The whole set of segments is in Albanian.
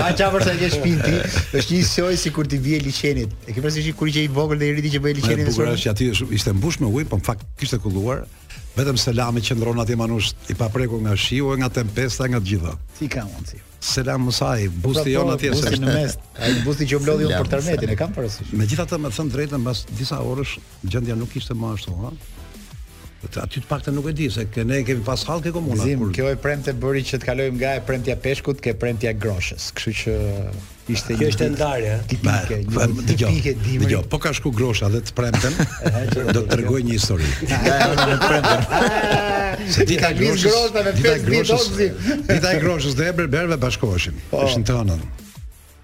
A çfarë sa ke shpia ti? Është një soj sikur ti vije liqenit. E ke parasysh kur qe i vogël dhe i rriti që bëj liqenin e soj? Bukur është aty ishte mbush me ujë, po në fakt kishte kulluar. Vetëm Selami qëndron atje Manush i paprekur nga shiu e nga tempesta nga të gjitha. Si ka mundsi? Selam Musai, po, busti jonë atje se në mes. Ai busti që mblodhi unë për tërmetin, e kam parasysh. Megjithatë, me thën të drejtën pas disa orësh Gjendja nuk ishte më ashtu, ha? Të aty të paktën nuk e di se ke ne, e kemi pas hall ke komuna. Zim, kur... kjo e premte bëri që të kalojmë nga e premtja peshkut ke premtja groshës. Kështu që ishte kjo ishte ndarje tipike, një tipike dimri. Dgjoj, po ka shku grosha dhe të premten, do të tregoj një histori. Nga e ora me premten. Dita e groshës, dita e groshës, dita e groshës dhe e berberëve bashkoheshin. Po. Ishin të hënën.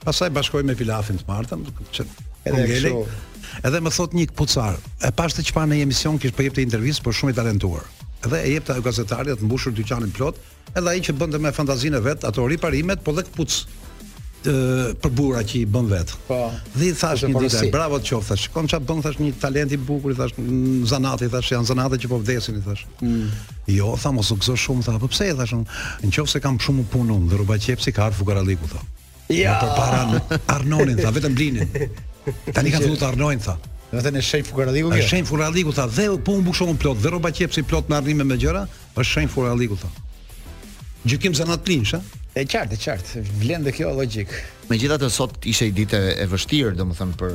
Pastaj bashkoi me pilafin të martën, që Kungeli. Edhe më thot një këpucar, e pashë te çfarë në emision kish po jepte intervistë, por shumë i talentuar. Edhe e jepte gazetari të mbushur dyqanin plot, edhe ai që bënte me fantazinë e vet ato riparimet, po dhe këpucë për burra që i bën vet. Po. Dhe i thash një ditë, bravo të qoftë. Shikon çfarë bën thash një talent i bukur, thash zanati, thash janë zanate që po vdesin, thash. Mm. Jo, tha mos u gëzo shumë, tha, po pse i thash un? Nëse kam shumë punë unë dhe rrobaqepësi ka ardh fukarallëku, tha. Ja, përpara s'arnonin, tha, vetëm blinin. Tani ka filluar të arnojnë, tha. Do me thënë shenjë fukarallëku kjo. Shenjë fukarallëku tha dhe po u mbush unë plot dhe rrobaqepësi plot me arnime me gjëra, është shenjë fukarallëku tha. Gjykim zanatlinjsh, a? E qartë, e qartë. Vlen dhe kjo logjikë. Megjithatë sot ishte një ditë e vështirë, domethënë për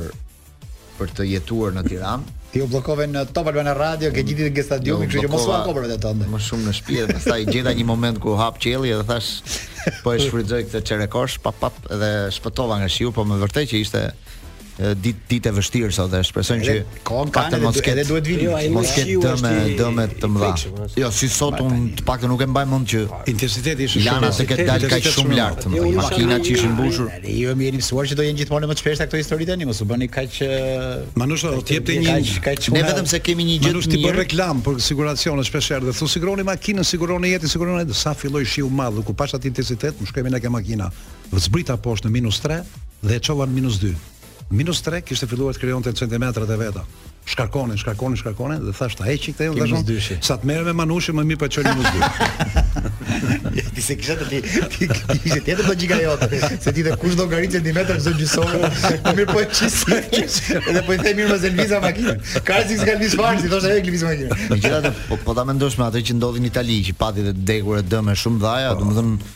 për të jetuar në Tiranë. Ti u bllokove në Top Albania Radio, ke gjithë ditën ke stadiumin, kështu që mos u anko për veten tënde. Më shumë në shtëpi dhe pastaj gjeta një moment ku u hap qielli dhe thash po e shfrytëzoj këtë çerek ore, pap pap dhe shpëtova nga shiu, po me vërtet që ishte ditë ditë e vështirë sot dhe shpresoj që kohën ka të mos ketë duhet vini jo, mos ketë dëme dëme të mëdha. Jo, si sot un të paktën nuk e mbaj mend që intensiteti ishte shumë. Lana të ketë dalë kaq shumë lart, jo, makina që ishin mbushur. Dhe ju e mirë mësuar që do jenë gjithmonë më të shpeshta këto histori tani, mos u bëni kaq Manusha, do të jepte një kaq. Ne vetëm se kemi një gjë të mirë. Manush ti bën reklamë për siguracione shpesh herë dhe thon siguroni makinën, siguroni jetën, siguroni sa filloi shiu i madh dhe kur pash atë intensitet, më shkoi mendja ke makina. Zbrita poshtë në minus 3 dhe e çova në minus 2. Minus tre kishte filluar të krijonte centimetrat e veta. Shkarkonin, shkarkonin, shkarkonin dhe thash ta heqi këtë unë tash. Se të merrem me Manushin më mirë po e çoj në minus dy. Ja ti se kisha ti ti kisha ti edhe logjika jote. Se ti dhe kush do llogarit centimetrat çdo gjysmë ore. Po mirë po e çis. Edhe po i them mirë o po e lviza makinën. Ka si s'ka lviz fare, ti thosh ajo lviz makinën. Megjithatë po, po ta mendosh me atë që ndodhi në Itali, që pati dhe dekur e dëme shumë të mdhaja, po. domethënë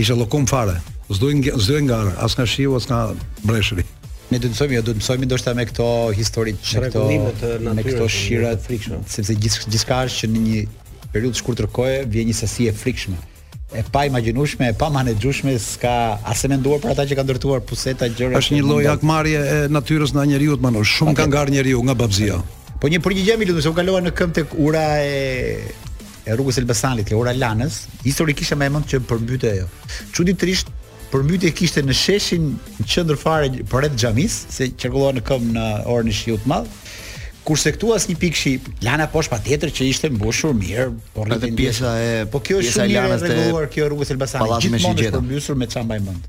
Ishte lokum fare. S'doj s'doj nga, as nga shiu, as nga breshëri. Ne do të mësojmë, jo, do të mësojmë ndoshta me këto histori të këto me këto shira të frikshme, sepse gjithë gjithçka është që në një periudhë të shkurtër kohe vjen një sasi e frikshme e paimagjinueshme, e pamenaxhueshme, s'ka as e menduar për ata që kanë ndërtuar puseta gjëra. Është një lloj hakmarrje e natyrës ndaj njeriut, Manush. Shumë ka ngrënë njeriu nga babzia. Po një përgjigje më lutem, se unë kalova në këmbë tek ura e e rrugës Elbasanit e ura Lanës, historikisht mbaj mend që përmbytej ajo. Çuditërisht, përmbytje kishte në sheshin në qendër fare përreth xhamisë, se qarkullova në këmbë në orën e shiut të madh. Kurse këtu as një pikë shi, Lana poshtë patjetër që ishte mbushur mirë, por edhe pjesa e po kjo është shumë e rregulluar kjo rrugës Elbasanit, gjithmonë është përmbytur me ç'mbaj mend.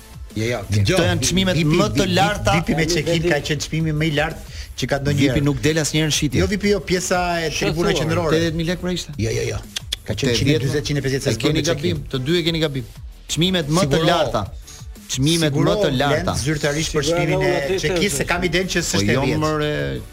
Jo, jo, dëgjo. Këto janë çmimet më të larta. Vipi me Çekinë ka qenë çmimi më i lartë që ka ndonjëherë. Vipi nuk del asnjëherë në shitje. Jo vipi jo pjesa e tribunës qendrore. 80000 lekë pra ishte. Jo, jo, jo. Ka qenë 140 150 sa. Keni gabim, të dy e keni gabim. Çmimet më të larta. Çmimet më të larta. Sigurisht zyrtarisht për çmimin e Çekisë s'e kam idenë që s'është e vjetë. Po jo,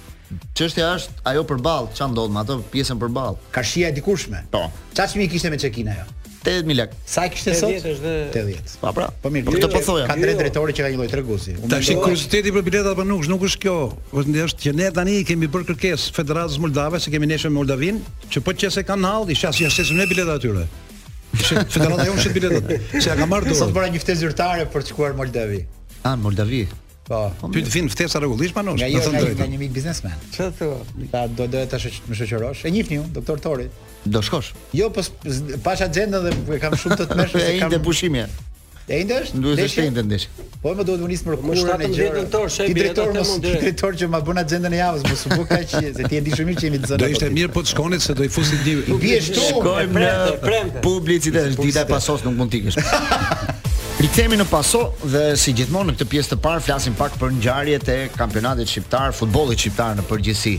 Çështja është ajo përballë, ça ndodh me atë pjesën përballë. Karshia e dikurshme. Po. Ça çmimi kishte me Çekinë ajo? 80000 lek. Sa e kishte sot? 80 dhe 80. Po pra. Po mirë, këtë po thoja. Ka të drejtë drejtori që ka një lloj treguzi. Tash kurioziteti për biletat apo nuk, nuk është kjo. Është është që ne tani i kemi bërë kërkesë Federatës Moldave se kemi ndeshjen me Moldavinë, që po qe se kanë hall, i shesim ne biletat atyre. Federata jonë shit biletat. Se ia ka marrë dorën. Sot mora një ftesë zyrtare për të shkuar në Moldavi. Ah, Moldavi. Po. Ty të vin ftesa rregullisht Manush, me thënë të drejtën. Nga një mik biznesmen. Çfarë thua? Ta do do ta shoq më shoqërosh. E njihni ju, doktor Torin. Do shkosh? Jo, po pashë agjendën dhe e kam shumë të tmerrshme se kam. Ende pushimi. E ende është? Duhet të shohë ndeshje. Po më duhet të nis për kurën e gjë. Ti drejtor mos ti drejtor që ma bën agjendën e javës, mos u bëj kaq se ti e di shumë mirë që jemi të zënë. Do ishte mirë po të shkonit se do i fusit një. Mirë, ashtu. Shkojmë në publicitet, dita e pasos nuk mund të ikësh. Rikthehemi në paso dhe si gjithmonë në këtë pjesë të parë flasim pak për ngjarjet e kampionatit shqiptar, futbollit shqiptar në përgjithësi.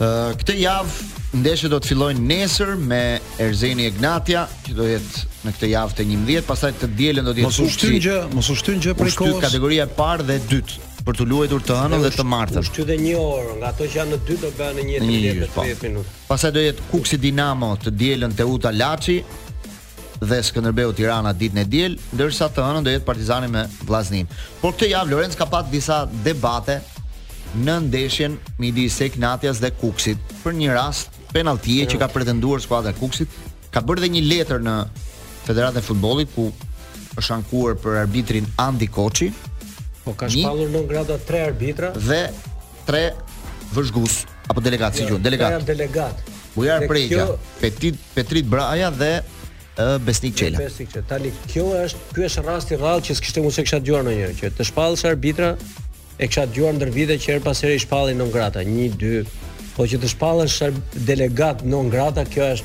Ë këtë javë ndeshjet do të fillojnë nesër me Erzeni Egnatia, që do jetë në këtë javë të 11, pastaj të dielën do të jetë Mos u shtynë gjë, mos u shtynë gjë prej kohës. Kategoria e parë dhe e dytë për të luajtur të hënën dhe të martën. Shtyhen edhe një orë, nga ato që janë në dy do bëhen në 1:30 po. minutë. Pastaj do jetë Kukësi Dinamo të dielën Teuta Laçi, dhe Skënderbeu Tirana ditën e diel, ndërsa të hënën do jetë Partizani me Vllazninë. Por këtë javë Lorenc ka pas disa debate në ndeshjen midis Egnatias dhe Kukësit për një rast penalltie që ka pretenduar skuadra e Kukësit, ka bërë dhe një letër në Federatën e Futbollit ku është ankuar për arbitrin Andi Koçi. Po ka shpallur non grata tre arbitra dhe tre vëzhgues apo delegat si quhen, delegat. Janë delegat. Bujar Preja, kjo- Petit Petrit Braja dhe ë, Besnik Çela. Besnik Çela. Tani kjo është ky është rasti i rrallë që s'kishte unë s'e kisha dëgjuar ndonjëherë që të shpallësh arbitra e kisha dëgjuar ndër vite që herë pas here i shpallin non grata 1 2 po që të shpallësh ar- delegat non grata kjo është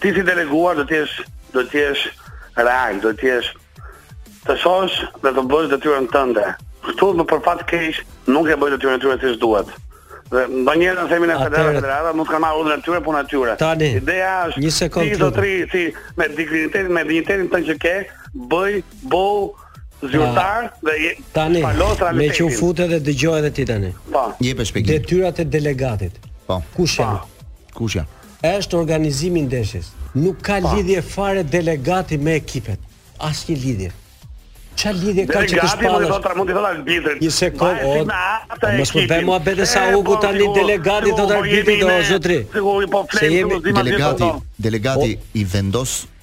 Ti si deleguar do të jesh do të jesh real, do të jesh të shohësh dhe të bësh detyrën tënde. Këtu ne për fat keq nuk e bëjnë detyrën e tyre siç duhet. Dhe ndonjëherë në emrin e federatës federata mund të kanë marrë udhën e tyre punë e tyre. Tani, ideja është një sekondë. Ti do të rri si me dignitetin me dignitetin tënd që ke, bëj boll zyrtar ah, dhe tani meqë u fute dhe dëgjoj edhe ti tani. Po. Jepe shpjegim. Detyrat e delegatit. Po. Kush janë? Po. Kush janë? Është organizimi i ndeshjes. Nuk ka pa. lidhje fare delegati me ekipet. Asnjë lidhje. Ça lidhje ka që të shpallësh? Delegati mund t'i thotë arbitrit. Një sekund, o, po mos më bëjmë muhabete sa u ku ta një delegati t'i thotë arbitrit, o, zotri. Se jemi delegati, delegati i vendos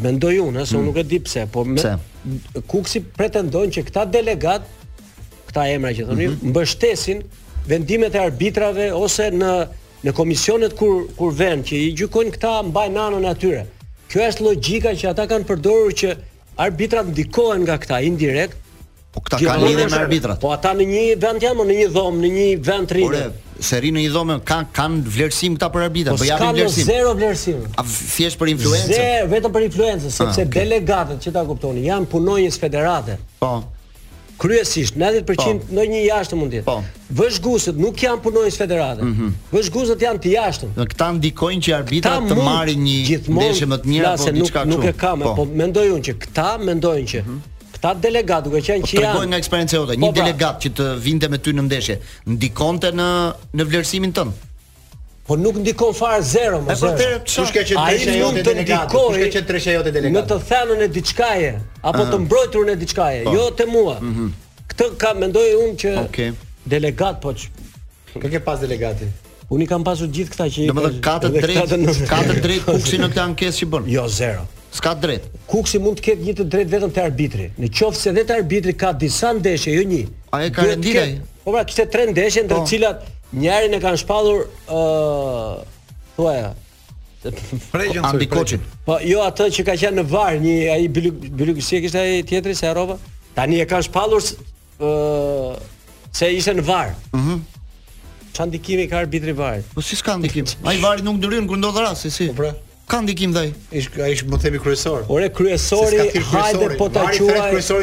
Mendoj unë, se unë hmm. nuk e di pse, po me pse? Kuksi pretendon që këta delegat, këta emra që thoni, mm -hmm. mbështesin vendimet e arbitrave ose në në komisionet kur kur vend që i gjykojnë këta mbajnë anën e atyre. Kjo është logjika që ata kanë përdorur që arbitrat ndikohen nga këta indirekt Po këta kanë lidhje me arbitrat. Po ata në një vend janë, në një dhomë, në një vend rrinë. Ore, se rrinë në një dhomë, kanë kanë vlerësim këta për arbitrat, po, po japin vlerësim. Po zero vlerësim. A thjesht për influencë? Zero, vetëm për influencë, ah, sepse delegatët që ta kuptoni, janë punonjës federate. Po. Kryesisht 90% po. ndonjë jashtë mund të jetë. Po. Vëzhguesit nuk janë punonjës federate. Mm -hmm. Vëzhguesit janë të jashtëm. Dhe këta ndikojnë që arbitrat të marrin një ndeshje më të mirë apo diçka kështu. Nuk e kam, po, po mendoj unë që këta mendojnë që mm -hmm Këta delegat duke qenë që janë. Trego nga eksperjenca jote, një po, pra. delegat që të vinte me ty në ndeshje, ndikonte në në vlerësimin tënd. Po nuk ndikon fare zero, më zero. Atëherë kush ka qenë treshja jote delegat, kush ka qenë treshja jote delegat. Në të thënën e diçkaje apo të mbrojturën e diçkaje, po. jo te mua. Mhm. Këtë ka mendoj unë që delegat po. Kë ke pas delegat ti? Unë i kam pasur gjithë këta që i kanë. Domethënë ka të drejtë, ka të drejtë Kuksi në këtë ankesë që bën. Jo zero. S'ka drejt. Kuksi mund të ketë një të drejtë vetëm te arbitri. Në qoftë se vetë arbitri ka disa ndeshje, jo një. A e ka rendin ai? Po pra, kishte tre ndeshje ndër po. të cilat njërin e kanë shpallur ë uh, thuaja. Pregjën Andi Koçin. Po jo atë që ka qenë në var, një ai Bylyk si e kishte ai tjetri se harrova. Tani e kanë shpallur ë se ishte në VAR. Mhm. Mm Çfarë ndikimi ka arbitri VAR. Po si s'ka ndikim? Ai VAR-i nuk ndërhyn kur ndodh rasti si. Po pra. Ka ndikim dhe ai. Ish ai është me thënë kryesor. Ore kryesori, hajde po ta quaj.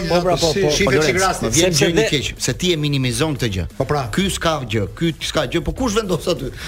Po pra po. po. Shifet si rasti, vjen gjë një keq, se ti e minimizon këtë gjë. Po pra. Ky s'ka gjë, ky s'ka gjë, po kush vendos aty?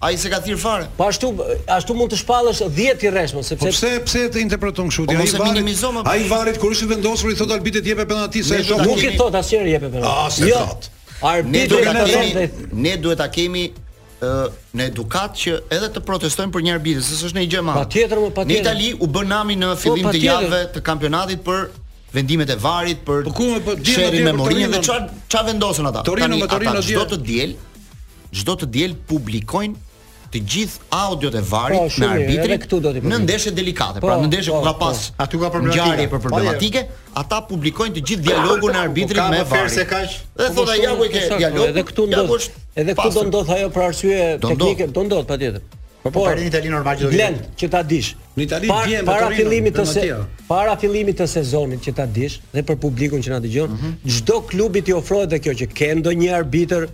Ai se ka thirr fare. Po ashtu ashtu mund të shpallësh dhjetë herë rresht më, sepse Po pse pse e të interpreton kështu? Po mos e minimizo më. Ai VAR-i kur është i vendosur i thot arbitrit jepe penallti s'e shoh. Nuk i thot asnjëri jepe penallti. Jo. Ne duhet ta kemi ne duhet ta kemi ë në edukatë që edhe të protestojmë për një arbitër, se s'është ndonjë gjë e madhe. Patjetër, po patjetër. Në Itali u bë nami në po, fillim të javëve të kampionatit për vendimet e varit për po, po, sherrin me Mourinho dhe çfarë çfarë vendosën ata. Tani ata çdo të diel çdo të diel publikojnë të gjithë audiot e varit po, me arbitrin këtu do të në ndeshje delikate, pra po, në ndeshje po, ku ka pas po. aty ka ngjarje pra problematike, ata publikojnë të gjithë dialogun e arbitrit me varin. Ka kaq. Dhe thotë ja ku e ke dialogun. Edhe këtu do edhe këtu do ndodh ajo për arsye teknike, do ndodh patjetër. Po po, po. Itali normal që do të. Glen, që ta dish. Në Itali vjen para fillimit të se, para fillimit të sezonit që ta dish dhe për publikun që na dëgjon, mhm. çdo mm -hmm. klubi t'i ofrohet dhe kjo që ke ndonjë arbitër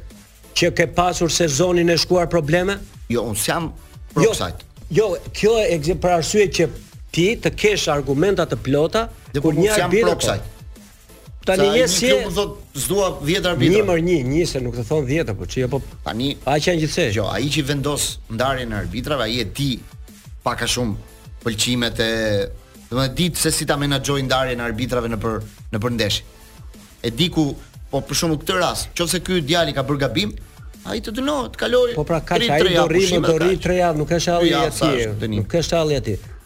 që ke pasur sezonin e shkuar probleme? Jo, unë jam jo, pro Jo, kjo është për arsye që ti të kesh argumenta të plota dhe kur një arbitër Tani një s'i thotë s'dua 10 arbitra. Një merr një, një se nuk të thon 10 apo çi apo tani aq janë gjithsej. Jo, ai që vendos ndarjen e arbitrave, ai e di pak a shumë pëlqimet e do të di se si ta menaxhoj ndarjen e arbitrave nëpër nëpër ndeshje. E di ku po për shkak në këtë rast, nëse ky djali ka bërë gabim, ai të dënohet, kaloj. Po pra ka ai do rri, do rri 3 javë, nuk është halli i atij. Nuk është halli i atij.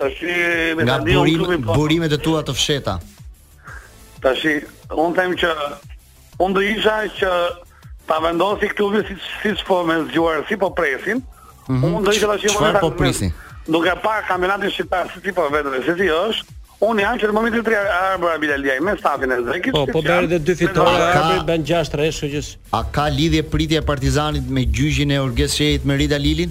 Tashi më nga burim, po. burimet e tua të fshehta. Tashi un them që un do isha që ta vendosi klubin si siç po më zgjuar, si po presin. Mm -hmm. Un do isha tash më Çfarë po presin? Duke parë kampionatin shqiptar si ti po vetëm, si ti është. Unë jam që në momentin që të rri Arbër Abilaliaj me stafin e Zekit. Po, po bëri dhe dy fitore, Arbër bën 6 rresht, kështu që A ka lidhje pritja e Partizanit me gjyqin e Orges Shehit me Rrida Lilin?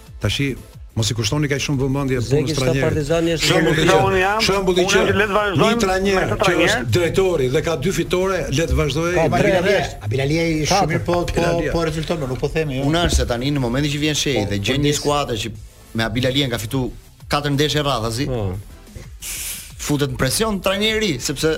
Tashi Mos i kushtoni kaq shumë vëmendje punës së trajnerit. Partizani është shembull i tij. Shembull i tij. Le të vazhdojmë. Një trajner që është drejtori dhe ka dy fitore, le të vazhdojë. Ka tre rresht. Abilaliaj shumë mirë po po po rezulton, por nuk po themi jo. Unë është se tani në momentin që vjen Shehi dhe gjen një skuadër që me Abilalien ka fitu katër ndeshje radhazi. Po. Futet në presion trajneri sepse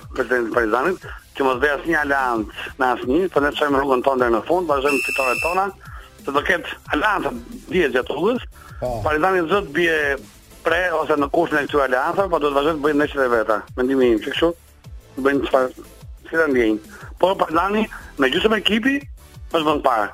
Presidentin e Partizanit, që mos bëj asnjë aleancë me asnjë, po ne çojmë rrugën tonë deri në fund, vazhdojmë fitoret tona, të do ketë aleanca edhe gjatë rrugës. Po. Partizani s'do të bie pre ose në kurthin e këtyre aleancave, po do të vazhdojë të bëjë ndeshjet e veta. Mendimi im, kështu. Do bëjnë çfarë si ta ndjejnë. Por Partizani me gjysmë ekipi është vend parë.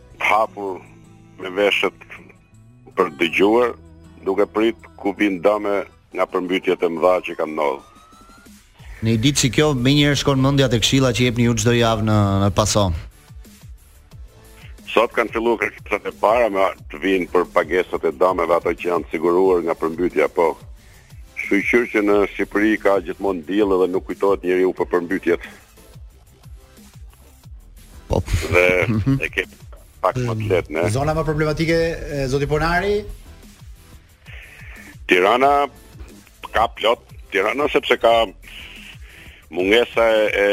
të hapur me veshët për të dëgjuar, duke prit ku vijnë dëme nga përmbytjet e mëdha që kanë ndodhur. Në një ditë si kjo, menjëherë shkon mendja te këshillat që jepni ju çdo javë në në Paso. Sot kanë filluar kërkesat e para me të vijnë për pagesat e dëmeve ato që janë të siguruar nga përmbytja, po. Shyqyr që në Shqipëri ka gjithmonë diell dhe nuk kujtohet njeriu për përmbytjet. Po. Dhe mhm. e ke pak më të lehtë, ne. Zona më problematike, zoti Ponari. Tirana ka plot Tirana sepse ka mungesa e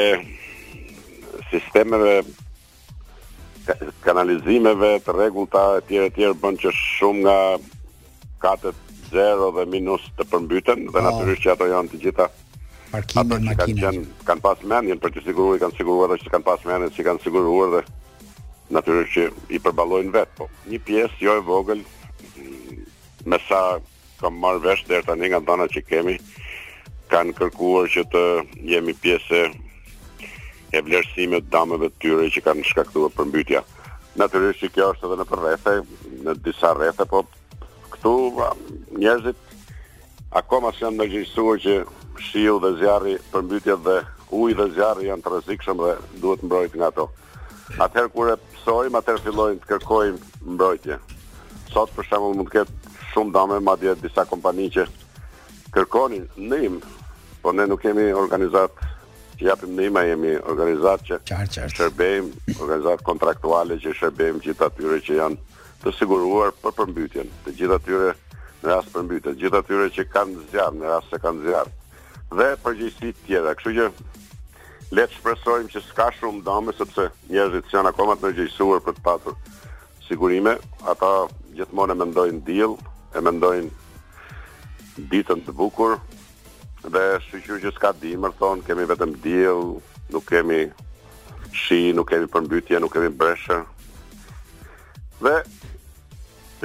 sistemeve kanalizimeve të rregullta etj etj bën që shumë nga Katet zero dhe minus të përmbyten dhe oh. natyrisht që ato janë të gjitha parkime ato që kanë qenë kanë pas mendjen për të siguruar, kanë siguruar, ato që s'kanë pas mendjen, s'i kanë siguruar dhe natyrisht që i përballojnë vet, po një pjesë jo e vogël me sa kam marrë vesh deri tani nga të dhëna që kemi kanë kërkuar që të jemi pjesë e vlerësimit të dëmeve të tyre që kanë shkaktuar përmbytja. Natyrisht që kjo është edhe nëpër rrethe, në disa rrethe, po këtu njerëzit akoma s'janë ndërgjegjësuar që shiu dhe zjarri përmbytjet dhe uji dhe zjarri janë të rrezikshëm dhe duhet mbrojt nga ato. Atëherë kur e pësojmë, atëherë fillojmë të kërkojmë mbrojtje. Sot për shembull mund të ketë shumë dëme, madje disa kompani që kërkonin ndihmë, po ne nuk jemi organizatë Japim ndihma, jemi organizatë që qartë, qartë. shërbejmë, organizatë kontraktuale që i shërbejmë gjithë atyre që janë të siguruar për përmbytjen, të gjithë atyre në rast përmbytje, të gjithë atyre që kanë zjarr në rast se kanë zjarr. Dhe përgjegjësi të tjera, kështu që le të shpresojmë që s'ka shumë dëme sepse njerëzit s'janë akoma të ndërgjegjësuar për të patur sigurime, ata gjithmonë e mendojnë diell, e mendojnë ditën të bukur, Dhe shyqyr që s'ka dimër, thonë, kemi vetëm diell, nuk kemi shi, nuk kemi përmbytje, nuk kemi breshër. Dhe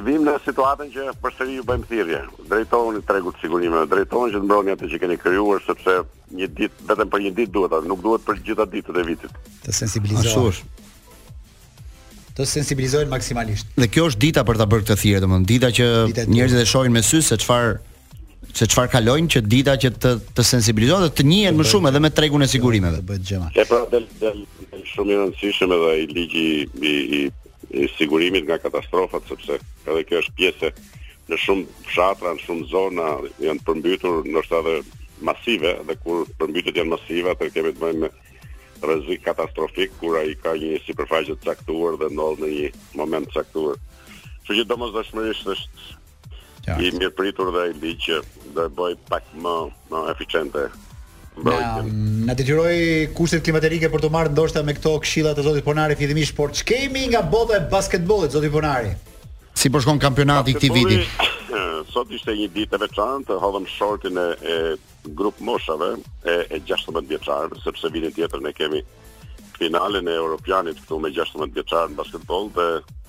vim në situatën që përsëri ju bëjmë thirrje. Drejtohuni tregut të sigurimeve, drejtohuni që të mbroni atë që keni krijuar sepse një ditë vetëm për një ditë duhet, nuk duhet për gjitha ditët e vitit. Të sensibilizohen të sensibilizohen maksimalisht. Dhe kjo është dita për ta bërë këtë thirrje, domethënë dita që njerëzit e shohin me sy se çfarë se çfarë kalojnë që dita që të të sensibilizohen dhe të njihen më shumë edhe me tregun e sigurimeve. Të bëhet gjëma. E pra del del del shumë i rëndësishëm edhe ai ligji i i i sigurimit nga katastrofat sepse edhe kjo është pjesë në shumë fshatra, në shumë zona janë përmbytje ndoshta edhe masive dhe kur përmbytjet janë masive atë kemi të bëjmë me rrezik katastrofik kur ai ka një sipërfaqe të caktuar dhe ndodh në një moment të caktuar. Kështu që domosdoshmërisht është Ja. I mirëpritur dhe një ligj që do e bëj pak më më eficiente. Na, na detyroi kushtet klimaterike për t'u marrë ndoshta me këto këshilla të zotit Ponari fillimisht, por ç'kemi nga bota e basketbollit zoti Ponari? Si po shkon kampionati i këtij viti? Sot ishte një ditë e veçantë, hodhëm shortin e, e grupmoshave e, e 16 vjeçarëve, sepse vitin tjetër ne kemi finalen e Europianit këtu me 16-vjeçarët në basketbol dhe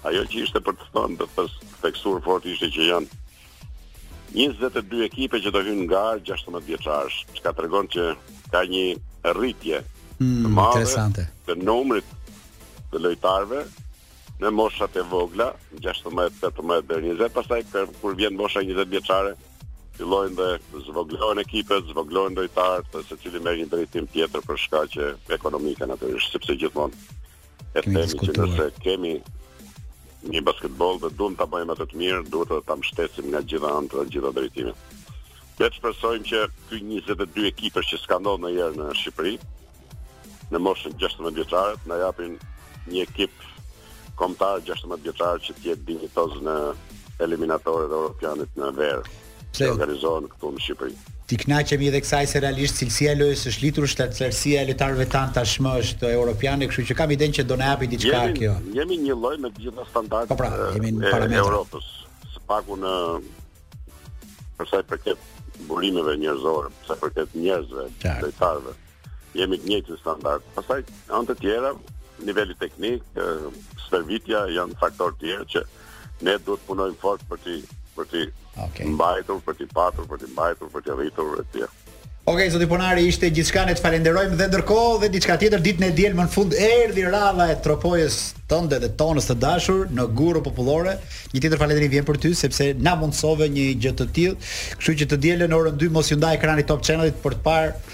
ajo që ishte për të thënë dhe për theksuar fort ishte që janë 22 ekipe që do hyjnë në garë 16 vjeçarësh, çka tregon që ka një rritje mm, të madhe të numrit të lojtarëve në moshat e vogla, 16, 18 deri 20, pastaj kur vjen mosha 20 vjeçare, fillojnë dhe zvoglohen ekipet, zvoglohen lojtarët, dhe secili merr një drejtim tjetër për shkaqe ekonomike natyrisht, sepse gjithmonë e themi që nëse kemi një basketbol dhe duam ta bëjmë atë të mirë, duhet ta mbështesim nga gjitha anët dhe gjitha drejtimet. Le të shpresojmë që ky 22 ekipësh që s'ka ndodhur ndonjëherë në Shqipëri, në moshën 16 vjeçare na japin një ekip kombëtar 16 vjeçar që të jetë dinjitoz në eliminatoret të Europianit në verë. Që organizohen këtu në Shqipëri. T'i kënaqemi edhe kësaj se realisht cilësia e lojës është rritur, shtatësia e lojtarëve tanë tashmë është europiane, kështu që kam idenë që do na japi diçka jemi, kjo. Jemi njëlloj me të gjitha standardet po pra, jemi në parametra. Europës. Së paku në përsa i përket burimeve njerëzore, përsa i përket njerëzve, lojtarëve. jemi të njëjtë standard. Pastaj anë të tjera, niveli teknik, stërvitja janë faktorë të tjerë që ne duhet të punojmë fort për ti për ti okay. mbajtur, për ti patur, për ti mbajtur, për ti rritur etj. Okej, okay, zoti Ponari, ishte gjithçka ne të falenderojmë dhe ndërkohë dhe diçka tjetër ditën e diel, më në fund erdhi radha e Tropojës tënde dhe tonës të dashur në Gurrë Popullore. Një tjetër falënderim vjen për ty sepse na mundësove një gjë të tillë. Kështu që të dielën orën 2 mos ju ndani ekranit Top Channel-it për të parë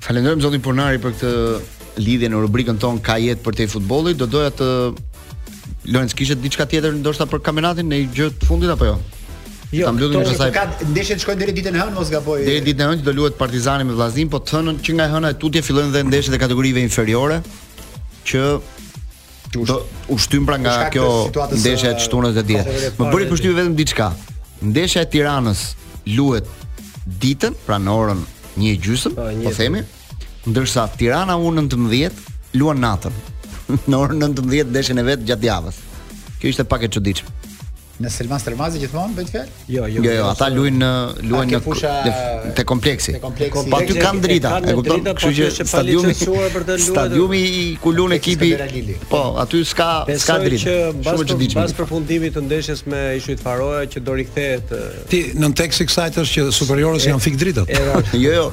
Falenderojmë zotin Ponari për këtë lidhje në rubrikën tonë Ka jetë përtej futbollit. Do doja te Lorenci, kishte diçka tjetër ndoshta për kampionatin një gjë të fundit apo jo? Jo, ta mbyllim këtë. Ndeshjet shkojnë deri ditën e hënë, mos gaboj. Deri ditën e hënë do luhet Partizani me Vllazninë, po të hënën që nga e hëna e tutje fillojnë dhe ndeshjet e kategorive inferiore që Do u shtynë pra nga kjo ndeshja e shtunës dhe diel. Më bëri përshtypje vetëm diçka. Ndeshja e Tiranës luhet ditën, pra në orën 1:30, po, po themi, ndërsa Tirana U19 luan natën. në orën 19 ndeshjen e vet gjatë javës. Kjo ishte pak e çuditshme. Në Selman Stërmasi gjithmonë bëhet fjalë? Jo, jo. Jo, jo, ata luajnë në luajnë në te kompleksi. Te kompleksi. Po aty kanë drita, e kupton? Kështu që stadiumi për të luajtur. Stadiumi i ku luan ekipi. Po, aty s'ka s'ka drita. Shumë e çuditshme. Pas përfundimit të ndeshjes me Ishujt Faroe që do rikthehet. Ti nënteksti kësaj është që Superiores janë fik dritat. Jo, jo.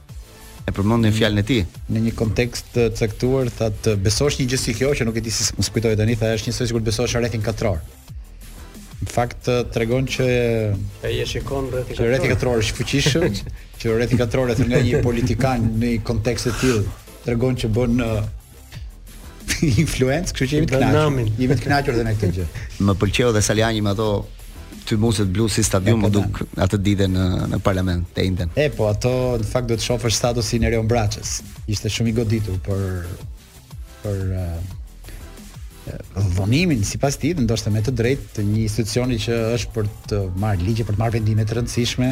e përmend në fjalën e tij. Në një kontekst të caktuar tha të besosh një gjë si kjo që nuk e di si s'më kujtohet tani tha është njësoj sikur të besosh rrethin katror. Në fakt tregon që ai e shikon rrethin katror. Rrethi katror është fuqishëm, që rrethi katror është nga një politikan në një kontekst të tillë tregon që bën influencë, kështu që jemi të kënaqur. Jemi të kënaqur dhe me këtë gjë. Më pëlqeu dhe Salianji me ato tymueset blu si stadium m'u duk atë ditë në në parlament të hënën. E po ato në fakt do të shofësh statusin e Erion Braçes. Ishte shumë i goditur për për uh, dhunimin sipas tij, ndoshta me të drejtë të një institucioni që është për të marrë ligje, për të marrë vendime të rëndësishme,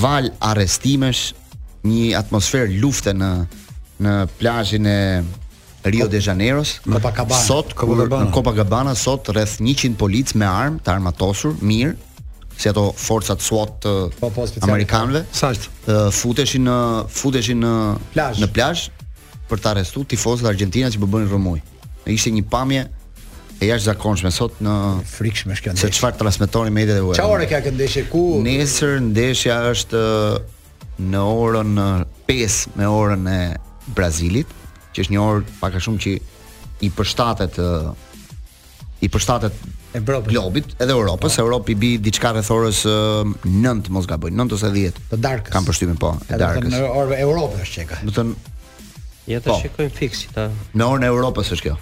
valë arrestimesh, një atmosferë lufte në në plazhin e Rio de Janeiros, në Copacabana. Sot kur në Copacabana sot rreth 100 policë me armë, të armatosur, mirë, si ato forcat SWAT të po, po, amerikanëve. Saktë. Uh, futeshin në futeshin në plazh. Në plazh për të arrestuar tifozët argjentinas që po bënin rrëmujë. Ishte një pamje e jashtëzakonshme sot në frikshme është kjo ndeshje. Se çfarë transmetonin mediat e huaja. Çfarë ore ka kjo ndeshje ku? Nesër ndeshja është në orën 5 me orën e Brazilit, që është një orë pak a shumë që i përshtatet i përshtatet Evropës. Globit, edhe Europës, pa. Po. Europë i bie diçka rreth orës 9, mos gaboj, 9 ose 10. Të darkës. Kam përshtypjen po, të darkës. Në orë Europë është çeka. Do me thënë Ja të po. shikojmë fiks që ta... Në orën e Europës është kjo.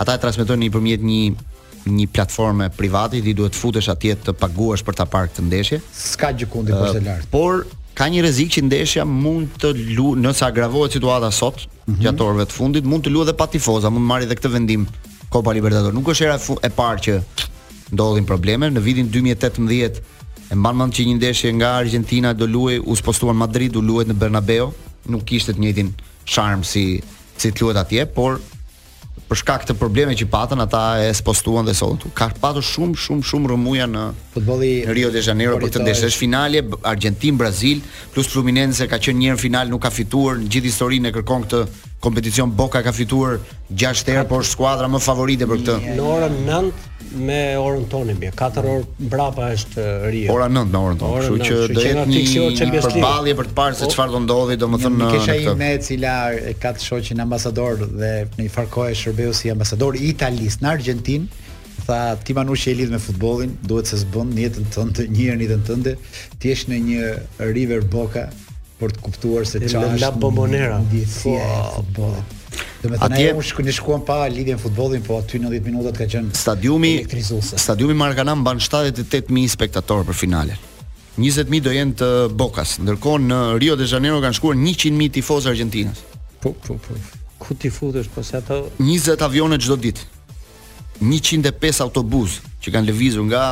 Ata e transmitojnë nëpërmjet një një platforme private, ti duhet të futesh atje të paguash për ta parë këtë ndeshje. S'ka gjë kundër kështu lart. Por ka një rrezik që ndeshja mund të lu, nëse agravohet situata sot, mm -hmm. gjatë orëve të fundit, mund të luhet edhe pa tifozë, mund të marrë edhe këtë vendim Copa Libertadores. Nuk është hera e parë që Ndodhin probleme, në vitin dy mijë e tetëmbëdhjetë e mban mend që një ndeshje nga Argjentina do luhej u spostua në Madrid, u luajt në Bernabeu, nuk kishte të njëjtin sharm si si të luhet atje, por për shkak të problemeve që patën ata e spostuan dhe sot. Ka patur shumë shumë shumë rrëmuja nga futbolli në Rio de Janeiro për këtë ndeshje. Është finale Argentinë Brazil plus Fluminense ka qenë një herë në finale nuk ka fituar në gjithë historinë e kërkon këtë kompeticion Boca ka fituar 6 herë, por është skuadra më favorite për këtë. Në orën 9 me orën tonë bie, 4 orë mbrapa është Rio. Ora 9 me orën tonë, kështu që do jetë një, një përballje për të parë se po, çfarë do ndodhi, domethënë në këtë. Kisha një mike e cila e ka të shoqin ambasador dhe në një farë kohe shërbeu si ambasador i Italisë në Argjentinë, Tha, ti Manush që je lidhur me futbollin, duhet se s'bën, në jetën tënde, të një herë në jetën tënde, të jesh në një River Boca për të kuptuar se çfarë është. La Bombonera. Po, futbollit. Do të thënë ajo shkuan shkuan pa lidhje me futbollin, po aty 90 minutat ka qenë stadiumi elektrizuese. Stadiumi Maracana mban 78000 spektatorë për finalen. 20000 do jenë të Bokas, ndërkohë në Rio de Janeiro kanë shkuar 100000 tifozë argjentinas. Po, po, po. Ku ti futesh pastaj ato 20 avione çdo ditë. 105 autobuzë që kanë lëvizur nga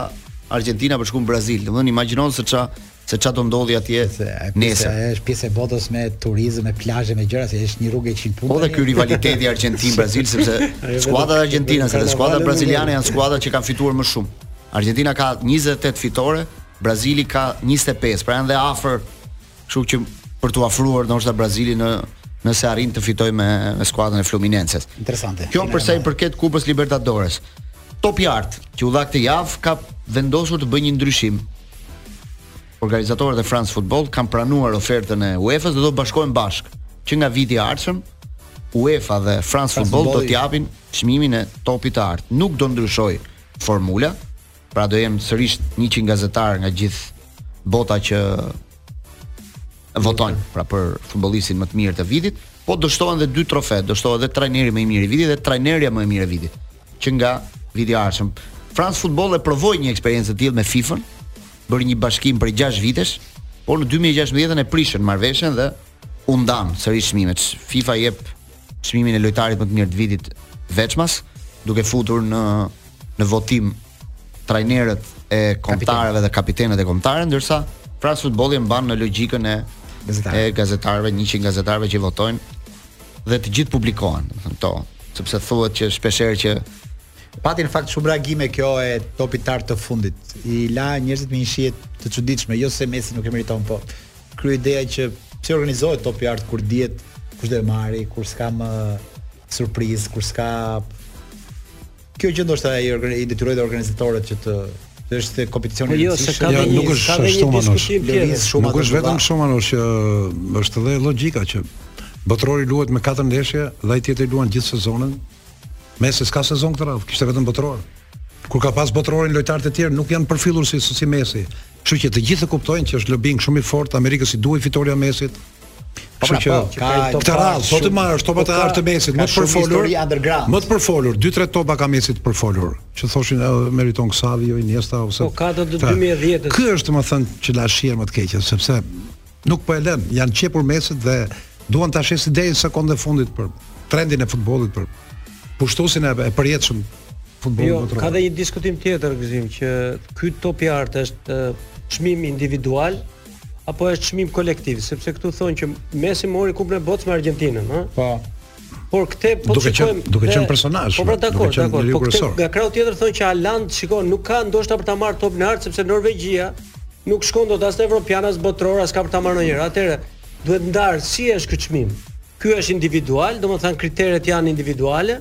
Argjentina për të shku në Brazil. Domethënë imagjino se ça se ça do ndodhi atje se, nesër. Pjesa është pjesë e botës me turizëm, me plazhe, me gjëra, se është një rrugë e njëqind punë. Po dhe ky rivaliteti Argentinë Brazil sepse skuadrat e Argentinës dhe skuadrat braziliane janë skuadrat që kanë fituar më shumë. Argentina ka 28 fitore, Brazili ka 25, pra janë dhe afër Kështu që për t'u afruar ndoshta Brazili në nëse arrin të fitojë me me skuadrën e Fluminenses. Interesante. Kjo për sa i përket Kupës Libertadores. Topi i Artë, që u dha këtë javë, ka vendosur të bëjë një ndryshim. Organizatorët e France Football kanë pranuar ofertën e UEFA-s dhe do të bashkohen bashkë. Që nga viti i ardhshëm, UEFA dhe France Football do t'i japin çmimin e topit të artë. Nuk do ndryshojë formula, Pra do jenë sërish 100 gazetarë nga gjithë bota që votojnë pra për futbollistin më të mirë të vitit, po do shtohen edhe dy trofe, do shtohet edhe trajneri më i mirë i vitit dhe trajnerja më e mirë e vitit, që nga viti i ardhshëm. France Football e provoi një eksperiencë të tillë me FIFA-n, bëri një bashkim prej 6 vitesh, por në 2016-ën e prishën marrëveshjen dhe u ndanë sërish çmimet. FIFA jep çmimin e lojtarit më të mirë të vitit veçmas, duke futur në në votim trajnerët e kombëtarëve dhe kapitenët e kombëtareve, ndërsa Frans Futbolli e mban në logjikën e gazetarëve, e gazetarëve 100 gazetarëve që votojnë dhe të gjithë publikohen, do të thonë to, sepse thuhet që shpesh herë që pati në fakt shumë reagime kjo e topit t'artë të fundit. I la njerëzit me një shije të çuditshme, jo se Messi nuk e meriton, po Krijoi idenë që pse organizohet topi i artë kur dihet kush do e marrë, kur s'ka më surprizë, kur s'ka Kjo gjë ndoshta i, i detyroi organizatorët që të Dhe është kompeticion po i jo, rëndësishëm. Jo, nuk është shumë, Manush. Lëviz shumë Nuk është vetëm shumë, Manush, që është edhe logjika që botërori luhet me katër ndeshje dhe ai tjetri luan gjithë sezonin. Messi s'ka sezon këtë radhë, kishte vetëm botëror. Kur ka pas botërorin lojtarë të tjerë nuk janë përfillur si si Messi. Kështu që të gjithë e kuptojnë që është lobing shumë i fortë Amerikës i duhej fitorja e Messit. Po pra, po, ka këtë radhë, sot të marrësh topa të artë Messi, më të përfolur. Më të përfolur, 2-3 topa ka Messi të përfolur, që thoshin e meriton Xavi, jo Iniesta ose. Po ka të 2010-s. Ky është domethënë që la shijen më të keqe, sepse Nuk po e lënë, janë qepur Messit dhe duan ta shesin deri në sekondën e fundit perëndinë e futbollit pushtuesin e përjetshëm futbollit jo, botëror. Ka dhe një diskutim tjetër, Gëzim, që ky top i artë është çmim individual apo është çmim kolektiv, sepse këtu thonë që Messi mori kupën e botës me Argentinën, ëh? Po. Por këtë po duke shikojmë duke qenë personazh. Po pra dakor, dakor. Po këtë nga krahu tjetër thonë që Haaland, shikon, nuk ka ndoshta për ta marrë topin e artë sepse Norvegjia nuk shkon dot as në Evropian as botëror, as ka për ta marrë ndonjëherë. Atëherë duhet ndarë si është ky çmim. Ky është individual, domethënë kriteret janë individuale.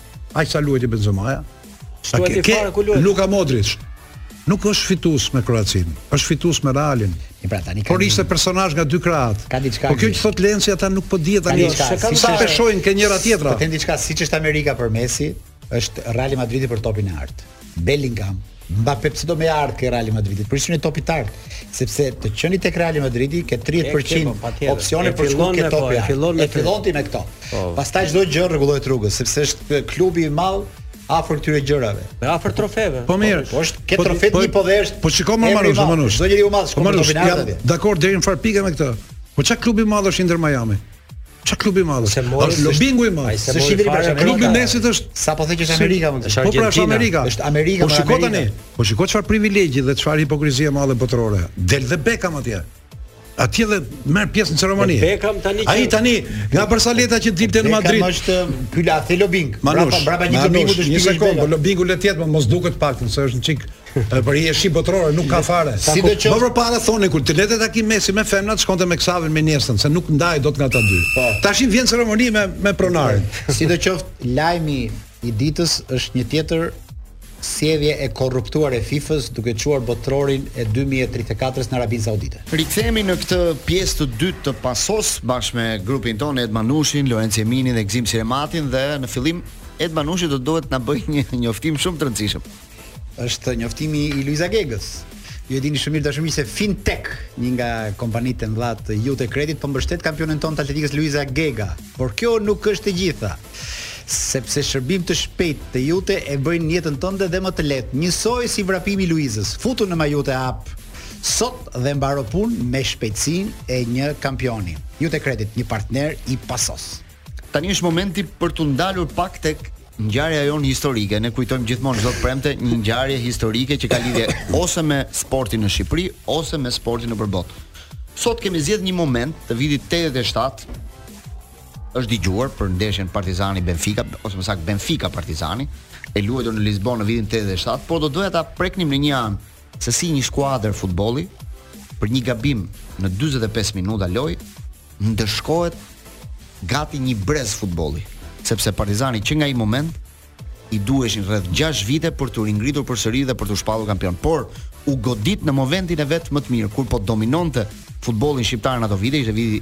Ai sa luajti Benzemaja. S'luajti fare ku luajti. Luka Modric. Nuk është fitues me Kroacinë, është fitues me Realin. E pra tani kanë. Por ishte personazh nga dy krahët. Ka diçka. Po kjo që thotë Lenci ata nuk po dihet tani. Ka diçka. Si peshojnë ke njëra tjetra. Po them diçka, siç është Amerika për Messi, është Real Madridi për topin e artë. Bellingham, Mbappe pse do me ardh ke Real Madridi? Për ishin e topit të artë, sepse të qenit tek Real Madridi ke 30% po, opsione për shkuar ke po, topi. E fillon me fillon ti me këto. Po. Pastaj çdo gjë rregullohet rrugës, sepse është klubi i madh afër këtyre gjërave. Më afër trofeve. Po mirë, po është ke trofe ti po vesh. Po shiko Manush, Manush. Do njëri u marrësh, po marrësh. Dakor deri njëfarë pike me këtë. Po ça klubi i madh është Inter Miami? Ça klubi i madh? Është lobingu i madh. Se si deri para klubi i Messit është sa po thotë që Amerika mund të thotë. Po pra është Amerika. Është Amerika. Po shiko tani. Po shiko çfarë privilegji dhe çfarë hipokrizie e madhe botërore. Del dhe Beckham atje. Atje dhe merr pjesë në ceremoni. Beckham tani. Ai tani nga Barcelona që dilte në Madrid. Beckham është pyla the lobing. Prapa prapa një lobingu të shpikë. Një sekondë, po lobingu le të jetë, po mos duket paktën se është një çik Po por Messi botëror nuk ka fare. Sidoqoftë. Më përpara thonin kur të linte takim Messi me femrat shkonte me Xavin me Iniestën, se nuk ndahej dot nga ata dy. Po. Tash vjen në ceremoni me me pronarin. Sidoqoftë, lajmi i ditës është një tjetër sjellje e korruptuar e FIFA-s duke çuar Botërorin e dy mijë e tridhjetë e katër-s në Arabinë Saudite. Rikthehemi në këtë pjesë të dytë të Pasos bashkë me grupin tonë Ed Manushin, Lorenc Eminin dhe Gëzim Sinematin dhe në fillim Ed Manushi do duhet të na bëjë një njoftim shumë të rëndësishëm. Është njoftimi i Luiza Gegës. Ju e dini shumë mirë dashur miq se FinTech, një nga kompanitë e mëdha të Iute Credit, po mbështet kampionen tonë të Atletikës Luiza Gega. Por kjo nuk është e gjitha. Sepse shërbimet e shpejta të Iute e bëjnë jetën tënde dhe më të lehtë, njësoj si vrapimi i Luizës. Futu në MyIute app sot dhe mbaro punë me shpejtësinë e një kampioni. Iute Credit, një partner i Pasos. Tani është momenti për t'u ndalur pak tek ngjarja jonë historike. Ne kujtojmë gjithmonë çdo të premte një ngjarje historike që ka lidhje ose me sportin në Shqipëri ose me sportin nëpër botë. Sot kemi zgjedhë një moment të vitit 87 është dëgjuar për ndeshjen Partizani Benfica ose më saktë Benfica Partizani e luajtur në Lisbonë në vitin 87, por do doja ta preknim në një anë se si një skuadër futbolli për një gabim në 45 minuta lojë ndëshkohet gati një brez futbolli, sepse Partizani që nga ai moment i duheshin rreth 6 vite për t'u ringritur përsëri dhe për t'u shpallur kampion, por u godit në momentin e vet më të mirë kur po dominonte futbollin shqiptar në ato vite, ishte viti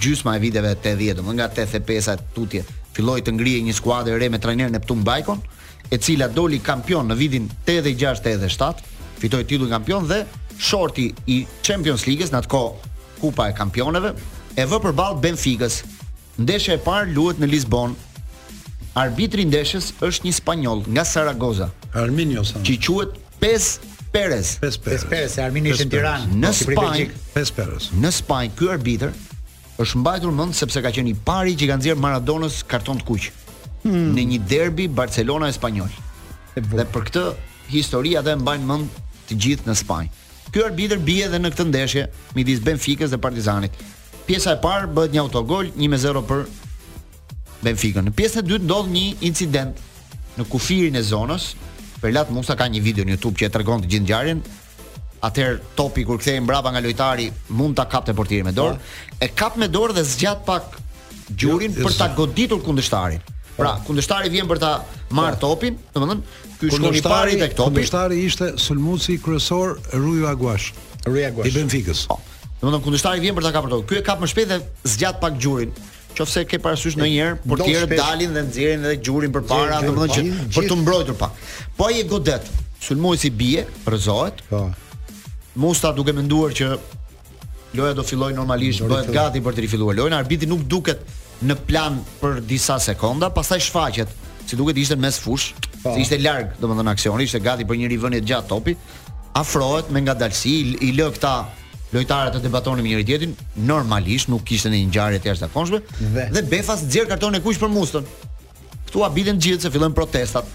gjysma e viteve 80, domethënë nga 85-a tutje, filloi të ngrihej një skuadër e re me trajner Neptun Bajkon, e cila doli kampion në vitin 86-87, fitoi titullin kampion dhe shorti i Champions League-s në atë kohë Kupa e Kampioneve e vë përballë Benficës. Ndeshja e parë luhet në Lisbonë. Arbitri i ndeshjes është një spanjoll nga Saragoza. Arminio Sanz. Që quhet Pes Perez. Pes Perez. Pes Perez, Armini ishte në Tiranë. Në po, Spanjë. Pes Perez. Në Spanjë ky arbitër është mbajtur mend sepse ka qenë i pari që i ka nxjerrë Maradonës karton të kuq. Hmm. Në një derbi Barcelona Espanyol. Dhe për këtë histori atë e mbajnë mend të gjithë në Spanjë. Ky arbitër bie edhe në këtë ndeshje midis Benficës dhe Partizanit. Pjesa e parë bëhet një autogol 1-0 për Benfica. Në pjesën e dytë ndodh një incident në kufirin e zonës. Perlat Musta ka një video në YouTube që e tregon të gjithë ngjarjen. Atëherë topi kur kthehej mbrapa nga lojtari mund ta kapte portieri me dorë, po. e kap me dorë dhe zgjat pak gjurin jo, për ta goditur kundërshtarin. Po. Pra, kundërshtari vjen për ta marrë po. topin, domethënë ky shkon i pari tek topi. Kundërshtari ishte sulmuesi kryesor Rui Aguash. Rui Aguash. I Benficës. Po. Domethënë kundërshtari vjen për ta kapur topin. Ky e kap më shpejt dhe zgjat pak gjurin. Qoftë se ke parasysh ndonjëherë portierët dalin dhe nxjerrin edhe gjurin përpara, domethënë që po, për të mbrojtur pak. Po ai e godet, sulmuesi bie, rrëzohet. Po. Musta duke menduar që loja do filloj normalisht, bëhet gati për të rifilluar lojën, arbitri nuk duket në plan për disa sekonda, pastaj shfaqet, si duket ishte në mes fush, po. si ishte larg, domethënë aksioni ishte gati për një rivënie të gjatë topi. afrohet me ngadalësi, i lë këta lojtarët të debatonin me njëri tjetrin, normalisht nuk kishte ndonjë ngjarje të jashtëzakonshme dhe, dhe befas nxjerr kartonin e kuq për Mustën. Këtu habiten gjithë se fillojnë protestat.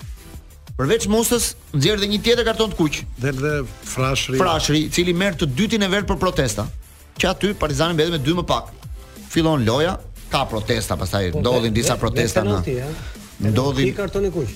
Përveç Mustës, nxjerr edhe një tjetër karton të kuq. Del dhe Frashëri. Frashëri, i cili merr të dytin e verdh për protesta. Që aty Partizani mbetet me dy më pak. Fillon loja, ka protesta, pastaj po, ndodhin disa protesta në. Ndodhin karton i kuq.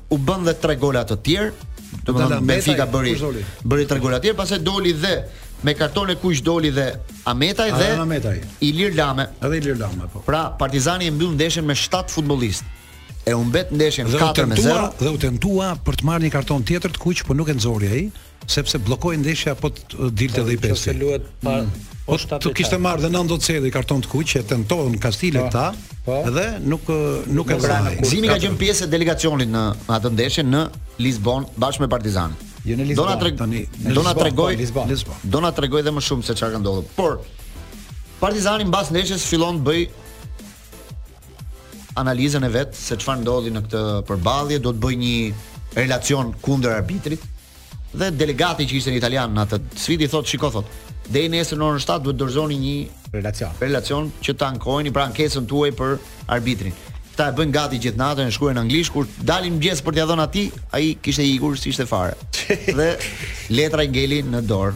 u bën dhe tre gola të tjerë. Domethënë Benfica bëri bëri tre gola të tjerë, pastaj doli dhe me karton e kuq doli dhe Ametaj dhe Ametaj. Ilir Lame. Edhe Ilir Lame po. Pra Partizani e mbyll ndeshjen me 7 futbollistë. E humbet ndeshjen 4-0 dhe u tentua për të marrë një karton tjetër të kuq, por nuk e nxori ai. Sepse bllokohej ndeshja po të dilte po, dhe i pesti. Nëse luhet pa mm. po shtatë. Po kishte marrë dhe ndonjë çedi karton të kuq që tentohen Kastile po, këta. Po. Dhe nuk nuk e vranë. Zimi ka qenë pjesë e delegacionit në atë ndeshje në Lisbon bashkë me Partizan. Jo në Lisbon. Do na treg tani. Do na tregoj Lisbon. Do na tregoj dhe më shumë se çfarë ka ndodhur. Por Partizani mbas ndeshjes fillon të bëj analizën e vet se çfarë ndodhi në këtë përballje, duhet të bëjnë një relacion kundër arbitrit. Dhe delegati që ishte një italian në atë sfidë i thotë, shiko thotë, deri nesër në orën 7 duhet dorëzoni një relacion. Relacion që të ankoheni pra ankesën tuaj për arbitrin. Këta e bëjnë gati gjithë natën, e shkruajnë në anglisht kur dalin mëngjes për t'ia dhënë atij, ai kishte ikur s'ishte fare. Dhe letra i ngeli në dorë.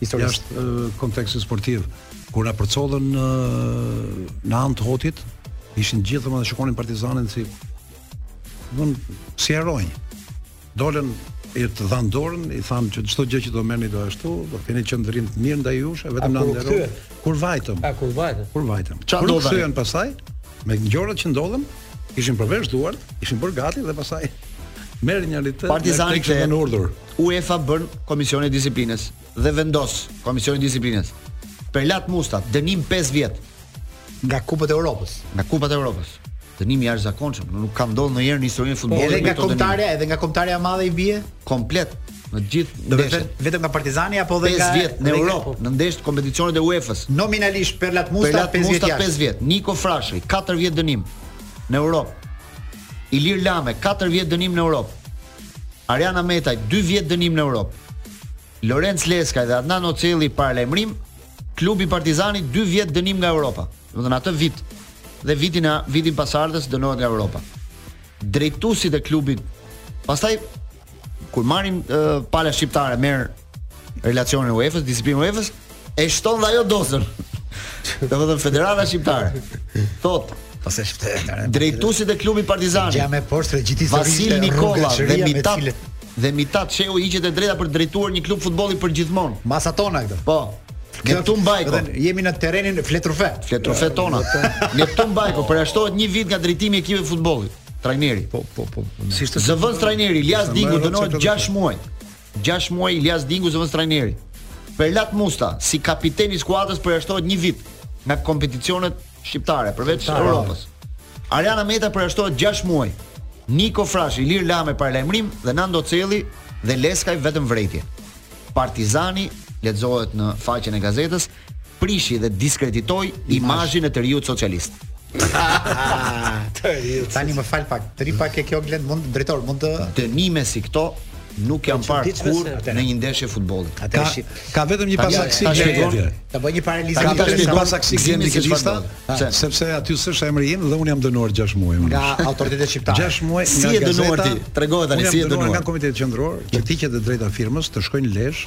Historisë. Jashtë kontekstit sportiv, kur na përcollën në në Han të Hotit, ishin të gjithë domethënë shikonin Partizanin si von si heronj. Dolën e të dhanë dorën, i thanë që çdo gjë që do merrni do ashtu, do keni qëndrim të mirë ndaj jush, e vetëm na nderoni. Kur vajtëm? A kur vajtëm? Kur vajtëm? Çfarë do të thënë pastaj? Me ngjarjet që ndodhën, ishin përveshur duart, ishin bërë gati dhe pastaj merr një litë Partizani që kanë urdhur. UEFA bën komisionin e disiplinës dhe vendos komisioni i disiplinës. Perlat Musta, dënim 5 vjet nga Kupat e Europës. Nga Kupat e Europës. Dënim i jashtëzakonshëm, nuk ka ndodhur ndonjëherë në historinë e futbollit. Edhe nga kombëtarja, edhe nga kombëtarja e madhe i bie komplet në gjithë ndeshjet. Vetëm nga Partizani apo edhe nga 5 vjet në Europë, në ndeshjet kompeticionet e UEFA-s. Nominalisht Perlat Musta 5 vjet. Perlat Musta 5 vjet, Niko Frashëri 4 vjet dënim në Europë. Ilir Lame 4 vjet dënim në Europë. Arjan Ahmetaj, dy vjet dënim në Europë. Lorenc Leskaj dhe Adnan Ocelli paralajmërim, klubi Partizani dy vjet dënim nga Europa. Domethënë atë vit dhe vitin e vitin pasardhës dënohet nga Europa. Drejtuesit e klubit pastaj kur marrin uh, pala shqiptare merr relacionin e UEFA-s, disiplinën e UEFA-s, e shton dhe ajo dozën. Domethënë Federata Shqiptare. Thot, pastaj shtet, drejtuesit e klubit Partizani. Ja më poshtë gjithë historinë. Vasil Nikolla dhe rrugëshëria me Mitat cilët- dhe Mitat Çeu u hiqet e drejta për të drejtuar një klub futbolli përgjithmonë. Masat tona këto. Po. Neptun Bajko. Dhe jemi në terrenin fletërrufe. Fletërrufetë tona. Neptun Bajko përjashtohet një vit nga drejtimi i ekipit të futbollit. Trajneri. Po, po, po. Si është Zëvendës trajneri Iljaz Dingu dënohet 6 muaj. Gjashtë muaj Iljaz Dingu zëvendës trajneri. Perlat Musta si kapiteni i skuadrës përjashtohet një vit nga kompeticionet shqiptare përveç Shqiptare, Europës. Arjan Ahmetaj përjashtohet 6 muaj. Niko Frashëri, Ilir Lame paralajmërim Adnan Ocelli dhe Leskaj vetëm vërejtje. Partizani lexohet në faqen e gazetës, prishi dhe diskreditoi imazhin e të riut socialist. Tani më fal pak, tri pak e kjo Glen mund drejtor, mund të, dënime si këto nuk janë parë kurrë në një ndeshje futbolli. Ka ka vetëm një pasaktësi që vjen. Ta bëj një parantezë ka një pasaktësi që vjen te lista, sepse aty s'është emri im dhe un jam dënuar 6 muaj unë. Nga autoritetet shqiptare. 6 muaj nga si je dënuar ti? Tregoje tani si je dënuar. Nga komiteti qendror, që t'i hiqet e drejta e firmës të shkojnë lesh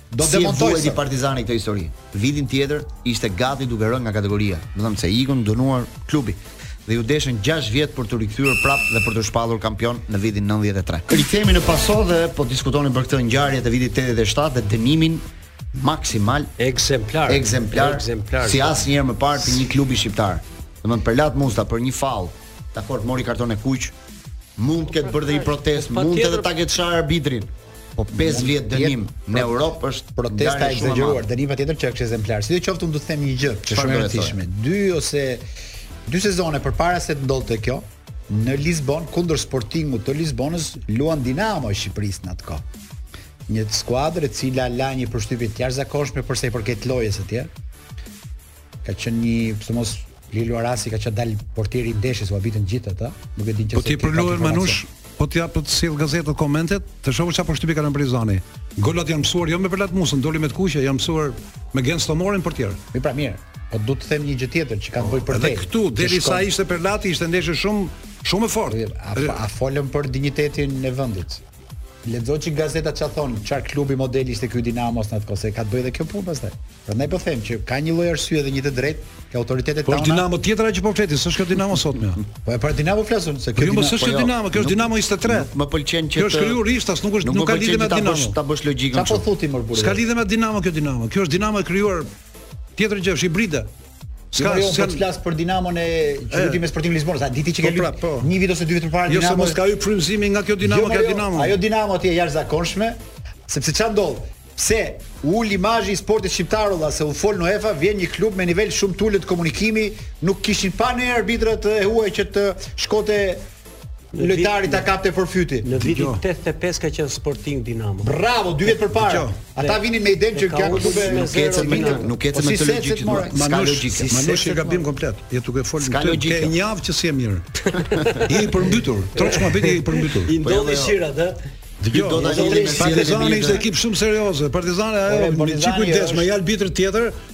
Do të demontoj si Partizani këtë histori. Vitin tjetër ishte gati duke rënë nga kategoria. Domethënë se ikën dënuar klubi dhe iu deshën 6 vjet për t'u rikthyer prap dhe për t'u shpallur kampion në vitin 93. Rikthehemi në paso dhe po diskutonim për këtë ngjarje të vitit 87 dhe dënimin maksimal ekzemplar ekzemplar, ekzemplar si asnjëherë më parë të një klubi shqiptar. Domthon Perlat Musta për një faull, dakord mori kartonin e kuq, mund të ketë bërë dhe një protestë, mund edhe ta ketë sharë arbitrin. Po 5 vjet dënim në Europë është protesta e ekzagjeruar, dënim patjetër që është ekzemplar. Sidoqoftë unë do të them një gjë, që është shumë e rëndësishme. Dy ose dy sezone përpara se të ndodhte kjo, në Lisbon kundër Sportingut të Lisbonës luan Dinamo e Shqipërisë në atë kohë. Një skuadër e cila la një përshtypje të jashtëzakonshme për sa i përket lojës atje. Ka qenë një, s'e mos Ilir Luarasi ka qenë dal portieri i ndeshjes, u habitën gjithë ata. Nuk e din çfarë. Po ti për lojën Manush, po të jap, po të sjell gazetën komentet, të shohësh çfarë përshtypje ka lënë Partizani. Golat janë pësuar jo me Perlat Mustën, doli me të kuqe, janë pësuar me Genc Tomorin portier. Mi pra mirë. Po do të them një gjë tjetër që kanë bëj për te. Edhe këtu, derisa ishte Perlati, ishte ndeshje shumë shumë e fortë. A, a folëm për dinjitetin e vendit? Lexo çik gazetat ça thon, çar klubi modeli ishte ky Dinamos në atë kohë, se ka të bëjë dhe kjo punë pastaj. Prandaj po them që ka një lloj arsye dhe një të drejtë te autoritetet tona. Po Dinamo tjetër ajo që po flet ti, s'është kjo Dinamo sot më. Po e para Dinamo flasun se kjo Dinamo. Po jo, s'është po Dinamo, kjo është Dinamo 23. Më pëlqen që kjo është krijuar rishtas, nuk është nuk ka lidhje me Dinamo. Ta bësh logjikën. Çfarë po thua ti mor burrë? S'ka lidhje me Dinamo kjo Dinamo. Kjo është Dinamo e krijuar tjetër gjë, është hibride. S'ka, jo, jo s'ka... Po flas për Dinamon e qytetit me Sporting Lisbon, sa ditë që ke po, pra, po. një vit ose dy vjet përpara Dinamo. Jo, mos ka hyrë frymëzimi nga kjo Dinamo jo, ka jo, Dinamo. Ajo Dinamo atje e jashtëzakonshme, sepse ça ndodh. Pse u ul imazhi i sportit shqiptar u ul se u fol në UEFA vjen një klub me nivel shumë të ulët komunikimi, nuk kishin pa ne arbitrat e huaj që të shkote Lojtari ta kapte për fyti. Në vitin 85 ka qenë Sporting Dinamo. Bravo, dy vjet përpara. Ata vinin me idenë që kanë klube me zero me një. Nuk ecën me këtë logjikë. S'ka logjikë. Manush je gabim komplet. Je duke fol me këtë. Ke një javë që s'je mirë. Je i përmbytur. Troç ma bëti i përmbytur. I po nga shirat, ë. Dëgjo, do ta jeni me Partizani ishte ekip shumë serioz. Partizani ajo me shumë kujdes me një arbitër tjetër,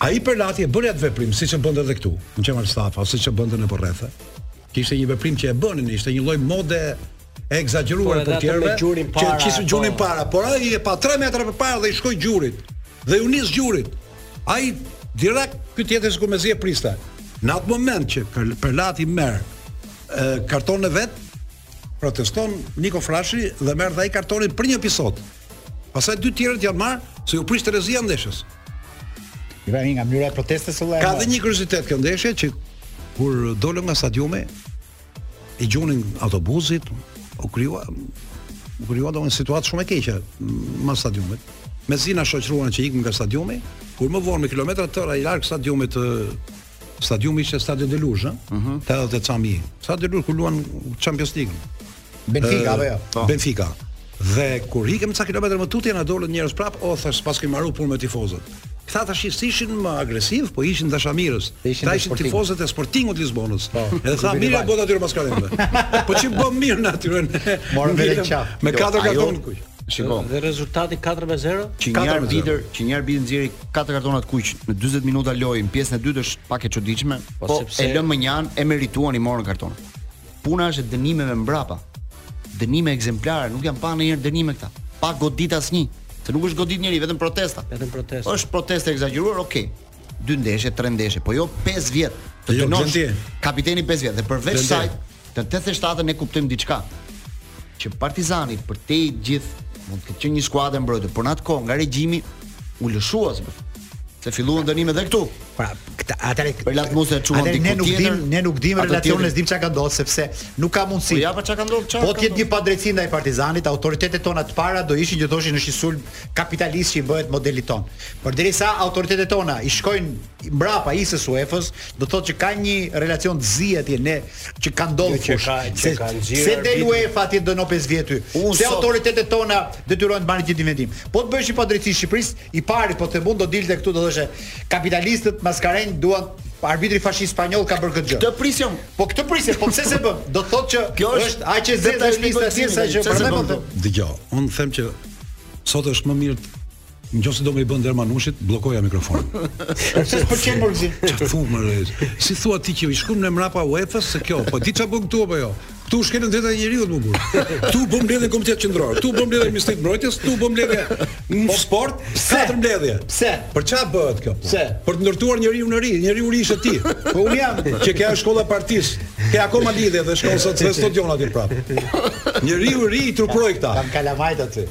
Ai Perlati e bëri atë veprim, siç e bënte edhe këtu, në Qemal Stafa, siç e bënte nëpër rrethe. Ishte një veprim që e bënin, ishte një lloj mode e ekzagjeruar e portierëve, që kishte gjurin po. para, por ai e pa 3 metra përpara dhe i shkoi gjurit. Dhe iu nis gjurit. Ai direkt ky tjetër sikur mezi e priste. Në atë moment që Per, Perlati merr kartonin e vet, proteston Niko Frashëri dhe merr dhe ai kartonin për një episod. Pastaj dy tjerët janë marrë se u prish terezia e ndeshjes. Dhe pra, një nga mënyra e protestës së Ka dhe një kuriozitet kjo ndeshje që kur dolëm nga stadiumi i gjunin autobuzit, u krijua u krijua një situatë shumë e keqe në stadium. Mezi na shoqëruan që ikëm nga stadiumi, kur më vonë me kilometra të tëra larg stadiumit të Stadiumi ishte Stadio da Luz, ëh. Mm -hmm. Te edhe Çami. Stadio da Luz ku luan Champions League. Benfica apo jo? Po. Benfica. Dhe kur ikëm ca kilometra më tutje na dolën njerëz prap, o thash s'paskemi maru punë me tifozët. Këta tash s'ishin më agresiv, po ishin dashamirës. Këta ishin tifozët e Sportingut Lisbonës. Po. Edhe tha mirë ia bëtë atyre maskarenjve. Po ç'i bëmë mirë ne atyre. Morën vetë çaf. Ne jo, katër kartona të kuq. Shiko. Dhe rezultati 4-0? Që një arbitër, që një arbitër nxjerr katër kartona të kuq në 40 minuta lojë, në pjesën e dytë është pak e çuditshme, po, po sepse... e lëmë mënjanë, e merituan i morën kartonat. Puna është e dënimeve mbrapa. Dënime ekzemplare, nuk janë pa ndonjëherë dënime këta. Pa godit asnjë, se nuk është godit njeri, vetëm protesta. Vetëm protesta. Po është protestë e ekzagjeruar, okay. Dy ndeshje, tre ndeshje, po jo 5 vjet. Të jo, dënosh kapitenin 5 vjet dhe përveç saj Në 87-ën ne kuptojmë diçka që Partizani për të gjithë mund të ket qenë një skuadër e mbrojtur, por në atë kohë nga regjimi u lëshua sepse. Se filluan dënime edhe këtu. Pra, këta atëherë Perlat Mustën e çuan diku tjetër. Ne nuk dim, ne nuk dim relacionin e dim çka ka ndodhur sepse nuk ka mundësi. Po ja pa çka ka ndodhur çka. Po t'ishte një padrejtësi ndaj Partizanit, autoritetet tona të para do ishin që thoshin është një sulm kapitalist që i bëhet modelit ton. Përderisa autoritetet tona i shkojnë mbrapa isës UEFA-s, do thotë që ka një relacion të zi atje ne që ka ndodhur jo, fush. Se ka nxjerr. Se del UEFA atje do në 5 vjet ty. Se autoritetet tona detyrohen të marrin gjithë vendimin. Po të bëhesh një padrejtësi Shqipërisë, i pari po të mund do dilte këtu do thoshe kapitalistët maskarenj duan arbitri fashist spanjoll ka bërë këtë gjë. Këtë prisja. Po këtë prisja, po pse s'e bën? Do të thotë që kjo është aq e zezë është lista saqë prandaj po them. Dëgjo. Unë them që sot është më mirë Në qoftë se do me i bë nder Manushit, bllokoja mikrofonin. Se po çmendet për gjë. Çfarë thua more ti? Si thua ti që i shkonin mrapa UEFA-s kjo, po di çfarë u bë këtu apo jo? Këtu u shkelën drejtat e njeriut mor burrë. Këtu u bën mbledhje komitet qendror, këtu u bën mbledhje Ministri të Mbrojtjes, këtu u bën mbledhje në po, sport, katër mbledhje. Pse? Për çfarë bëhet kjo? Pse? Për të ndërtuar njeriun e ri, njeriu i ri ishe ti. Po un jam ti, që kjo është shkolla e partisë. Ke akoma lidhje dhe shkon sot në stadion aty prapë. Njeriu i ri i truproi këta. Kam kalamajt aty.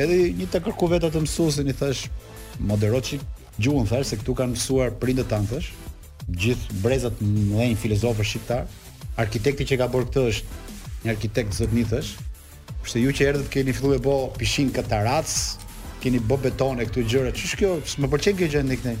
Edhe unë i kërkova vetë atë mësuesin i thash modero çik gjuhën thash se këtu kanë mësuar prindët tanë thash. Gjithë brezat e mëdhenj filozofë shqiptar. Arkitekti që ka bërë këtë është një arkitekt zotni thash. Kurse ju që erdhët keni fillu e bë pishina në tarracë, keni bë betone e këto gjëra. Ç'është kjo? Më pëlqen kjo gjë ndaj këtej.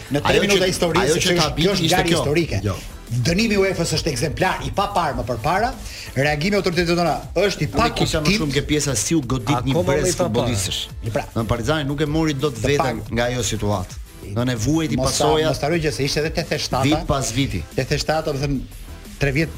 Në 3 minuta histori, ajo që ka bërë ishte kjo historike. Jo. Dënimi i UEFA-s është ekzemplar i paparë më përpara. Reagimi i autoriteteve tona është i pakuptim. Kisha më shumë ke pjesa si u godit një brez futbollistësh. Pra, në Partizani nuk e mori dot veten nga ajo situatë. Domethënë vuajti pasojat. Mos harroni që ishte edhe tetëdhjeteshtata. Vit pas viti. Tetëdhjeteshtata, domethënë 3 vjet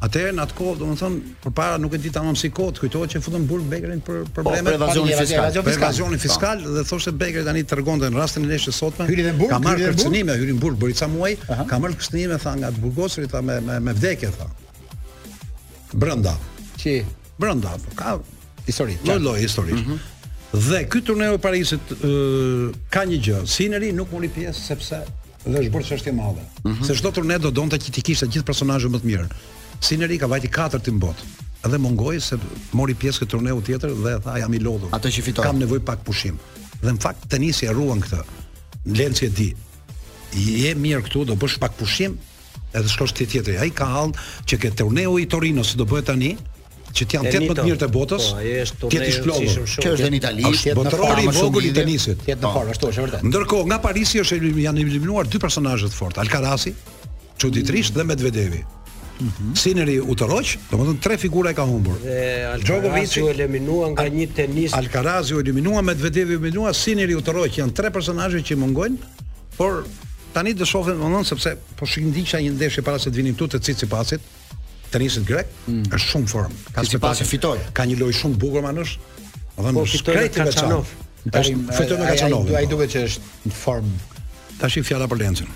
Atëherë në atë kohë, domethënë, përpara nuk e di tamam si kohë, kujtohet që futën burg Bekerin për po, probleme po, evazionin fiskal, për evazionin po. fiskal dhe thoshte Bekeri tani tregonte me rastin e ndeshjes së sotme. Hyri në burg, ka marrë kërcënime, hyri në burg bëri ca muaj, ka marrë kërcënime tha nga të burgosurit tha me me me vdekje tha. Brenda. Çi? Brenda, po ka histori. Lloj lloj histori. Mhm. Dhe ky turneu i Parisit ka një gjë, Sineri nuk mori pjesë sepse dhe është bërë çështje e madhe. Mm -hmm. Se çdo turne do donte që t'i kishte gjithë personazhe më të mirë. Sineri ka vajti i katërti në botë. Dhe mungoi se mori pjesë ke turneu tjetër dhe tha jam i lodhur. Atë që fitoi. Kam nevojë pak pushim. Dhe në fakt tenisi e ruan këtë. Lenci e di. Je mirë këtu, do bësh pak pushim, edhe shkosh te tjetri. Ai ka hall që ke turneu i Torinos se do bëhet tani, që të janë tetë më të mirë të botës. Po, ai është turne i shplotur. Kjo është në Itali, është botërori i vogël i tenisit. Tetë në formë, ashtu është vërtet. Ndërkohë, nga Parisi është janë eliminuar dy personazhe të fortë, Alcarazi, çuditërisht dhe Medvedevi. Mhm. Sinneri u tërhoq, domethënë tre figura i ka humbur. Djokovic u eliminua nga një tenist. Alcarazi u eliminua, Medvedevi u eliminua, Sinneri u tërhoq, janë tre personazhe që mungojnë, por tani do shohim domethënë sepse po shihja diçka një ndeshje para se të vinim këtu të Cicipasit. Tenisit grek mm. është shumë formë. Cicipasi fitoi. Ka një lojë shumë bukur manush. Domethënë krejt i veçantë. Tash fitoi me Kaçanov. Ai duket që është në formë. Tash i fjala për Lencin.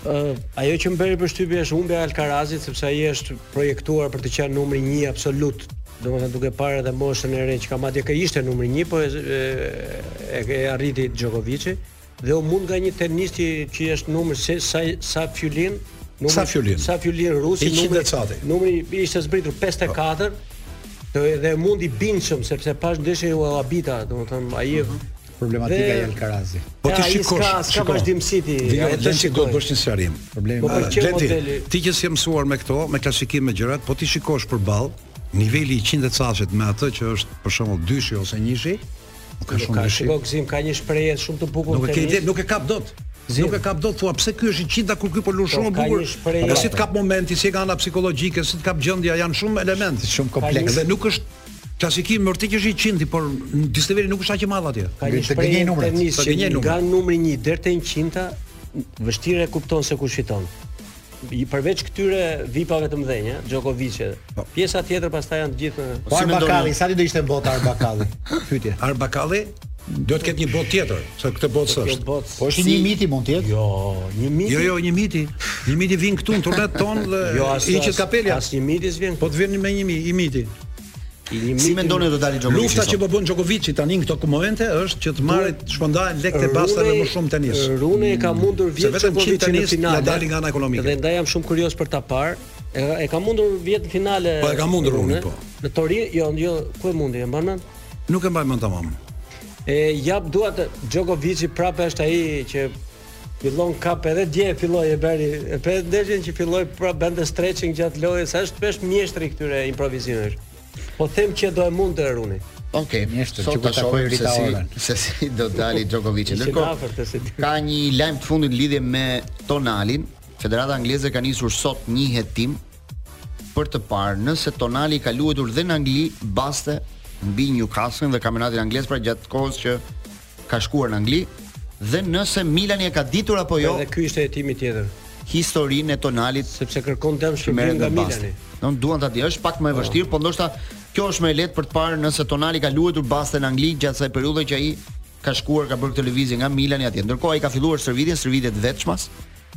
Uh, ajo që më bëri përshtypje është humbja e Alcarazit sepse ai është projektuar për të qenë numri 1 absolut. Domethënë duke parë edhe moshën e re që ka madje ka ishte numri 1, po e, e, e arriti Djokovic. Dhe u mund nga një tenist që është numër se sa Safiullin, numër Safiullin, Safiullin rusi, numri i numri ishte zbritur 54. Dhe dhe mundi bindshëm sepse pashë ndeshjen u habita, domethënë ai e mhm. problematika e Alcarazit. Po t'i shikosh, ka ka vazhdimësi ti. Jo, do të bësh një sqarim. Problemi po është modeli. Ti që s'je mësuar me këto, me klasifikim me gjërat, po t'i shikosh përballë niveli i qindtit me atë që është për shembull dyshi ose njëshi, Ka shumë ka, shiko Gëzim, ka një shprehje shumë të bukur. Nuk e ke ide, nuk e kap dot. Zim. Nuk e kap dot thua pse ky është i qindti kur ky po lun po, shumë bukur. Ka, si të kap momenti, si e ka ana psikologjike, si të kap gjendja, janë shumë elementë, shumë komplekse. Dhe nuk është klasifikim vërtet që është i qindti, por disniveli nuk është aq i madh atje. Ka një të gënjejnë numrat, të gënjejnë numrat. Nga numri 1 deri te 100-ta, vështirë e kupton se kush fiton. I përveç këtyre vipave të mëdhenja, Djokovic-e. Po. Pjesa tjetër pastaj janë të gjithë në Po Arbakalli, sa ti do ishte në botë Arbakalli? Pyetje. Arbakalli do të ketë një botë tjetër, se këtë botë s'është. Po është si... një mijti mund të jetë? Jo, një mijti. Jo, jo, një mijti. Një mijti vjen këtu në turnetë tona dhe jo, ia heq kapelën. As një mijti s'vjen. Po të vjen me një mijti, i mijti. Si mendoni do dalë Djokovic? Lufta që po bën Djokovic tani në këto momente është që të marrë t'i shpërndajë lekët e basteve me më shumë tenistë. Rune e ka mundur vjet Djokovic në finale. Ia dalin nga ana ekonomike. Dhe ndaj jam shumë kurioz për ta parë. E, e ka mundur vjet në finale. Po e ka mundur Rune po. Në Torino, jo, jo, ku e mundi, e mban mend? Nuk e mbaj mend tamam. E jap duat Djokovic prapë është ai që Fillon kap edhe dje e filloi e bëri e pe ndeshjen që filloi pra bënte stretching gjatë lojës, sa është është mjeshtër i këtyre improvizimeve. Po them që do e mundë Rune. Okej, okay, mirë, sot ta shohim se si se si do dali Djokovic. Ndërkohë ka një lajm të fundit lidhje me Tonalin. Federata Angleze ka nisur sot një hetim për të parë nëse Tonali ka luajtur dhe në Angli baste mbi Newcastle dhe kampionatin anglez pra gjatë kohës që ka shkuar në Angli dhe nëse Milani e ka ditur apo jo. Dhe ky ishte hetimi tjetër. Historinë e Tonalit sepse kërkon dëmshpërblim nga Milani. Don duan ta di, është pak më e vështirë, po ndoshta kjo është më e lehtë për të parë nëse Tonali ka luajtur baste në Angli gjatë asaj periudhe që ai ka shkuar ka bërë këtë lëvizje nga Milani atje. Ndërkohë ai ka filluar stërvitjen, stërvitet veçmas.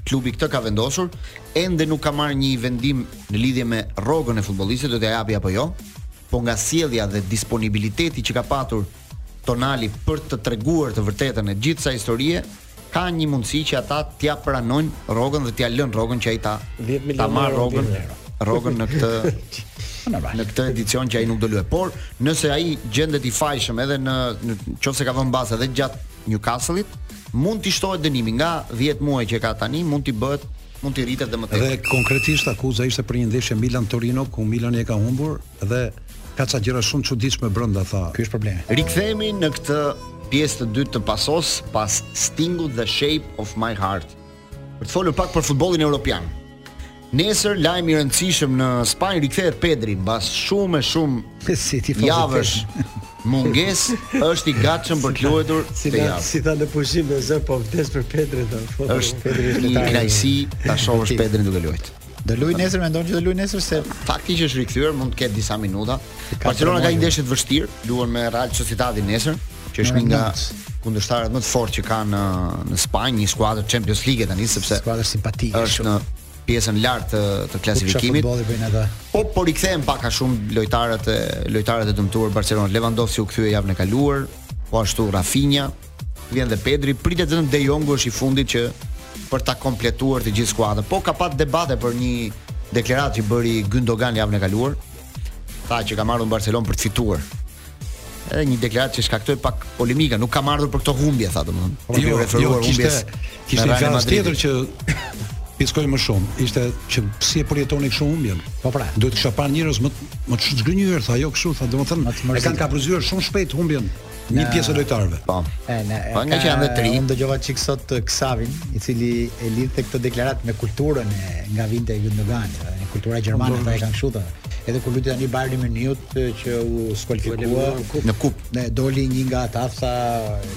Klubi këtë ka vendosur, ende nuk ka marrë një vendim në lidhje me rrogën e futbollistit, do t'ia japi apo jo. Po nga sjellja dhe disponibiliteti që ka patur tonali për të treguar të vërtetën e gjithë kësaj historie, ka një mundësi që ata t'ja pranojnë rrogën dhe t'ja lënë rrogën që ai ta ta marr rrogën rrogën në këtë në këtë edicion që ai nuk do luaj. Por nëse ai gjendet i fajshëm edhe në nëse ka vënë bazë edhe gjatë Newcastle-it, mund të shtohet dënimi nga 10 muaj që ka tani, mund të bëhet mund të rritet dhe më tepër. Dhe konkretisht akuza ishte për një ndeshje Milan Torino ku Milani e ka humbur Dhe ka ca gjëra shumë çuditshme brenda tha. Ky është problemi. Rikthehemi në këtë pjesë të dytë të pasos pas Stingut dhe Shape of My Heart. Për të folur pak për futbollin europian. Nesër lajm i rëndësishëm në Spanjë rikthehet Pedri mbas shumë e shumë si ti javësh mungesë është i gatshëm për të luajtur këtë javë. Si tha në pushim me zë po vdes për Pedrin. Po, është Pedri, kënaqësi ta shohësh Pedrin duke luajtur. Do luaj nesër, mendon që do luaj nesër se fakti që është rikthyer mund të ketë disa minuta. Barcelona ka një ndeshje të vështirë, luan me Real Sociedadin nesër, që është një nga kundërshtarët më të fortë që kanë në, në Spanjë, një skuadër Champions League tani sepse skuadër simpatike është në pjesën lart të, të klasifikimit. Po po rikthehen pak a shumë lojtarët e lojtarët e dëmtuar Barcelona. Lewandowski u kthye javën e kaluar, po ashtu Rafinha, Vjen dhe Pedri, pritet vetëm De Jongu është i fundit që për ta kompletuar të gjithë skuadrën. Po ka pat debate për një deklaratë që bëri Gündogan javën e kaluar. Tha që kam ardhur në Barcelonë për të fituar. Edhe një deklaratë që shkaktoi pak polemika, nuk kam ardhur për këto humbje, tha domethënë. Po jo, jo, referuar humbjes. Kishte një gjë tjetër që pickoi më shumë, ishte që si e përjetoni kështu humbjen. Po pra, duhet të kisha parë njerëz më më të zhgënjyer, tha jo kështu, tha domethënë, e kanë kapërcyer shumë shpejt humbjen. Një pjesë e lojtarëve. Po. E, ne, po nga që janë dhe të rinj. Unë dëgjova çik sot Ksavin, i cili e lidhte këtë deklaratë me kulturën e nga vinte e Gundogan, e kultura gjermane, ata e kanë kështu Edhe kur luajti tani Bayern Munich që u skualifikua në kupë, ne doli një nga ata tha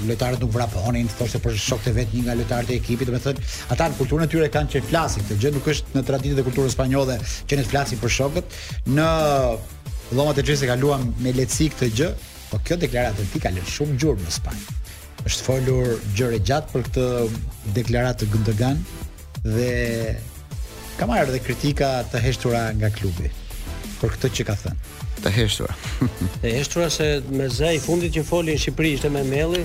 lojtarët nuk vraponin, thoshte për shokët e vet një nga lojtarët e ekipit, domethënë ata në kulturën e tyre kanë që flasin këtë gjë, nuk është në traditën e kulturës spanjolle që ne flasim për shokët. Në dhomat e zhveshjes e kaluam me lehtësi këtë gjë, Po kjo deklaratë e tij ka lënë shumë gjurmë në Spanjë. Është folur gjerë e gjatë për këtë deklaratë të Gundogan dhe ka marrë edhe kritika të heshtura nga klubi për këtë që ka thënë. Të heshtura. të heshtura se me zë i fundit që foli në Shqipëri ishte Memelli.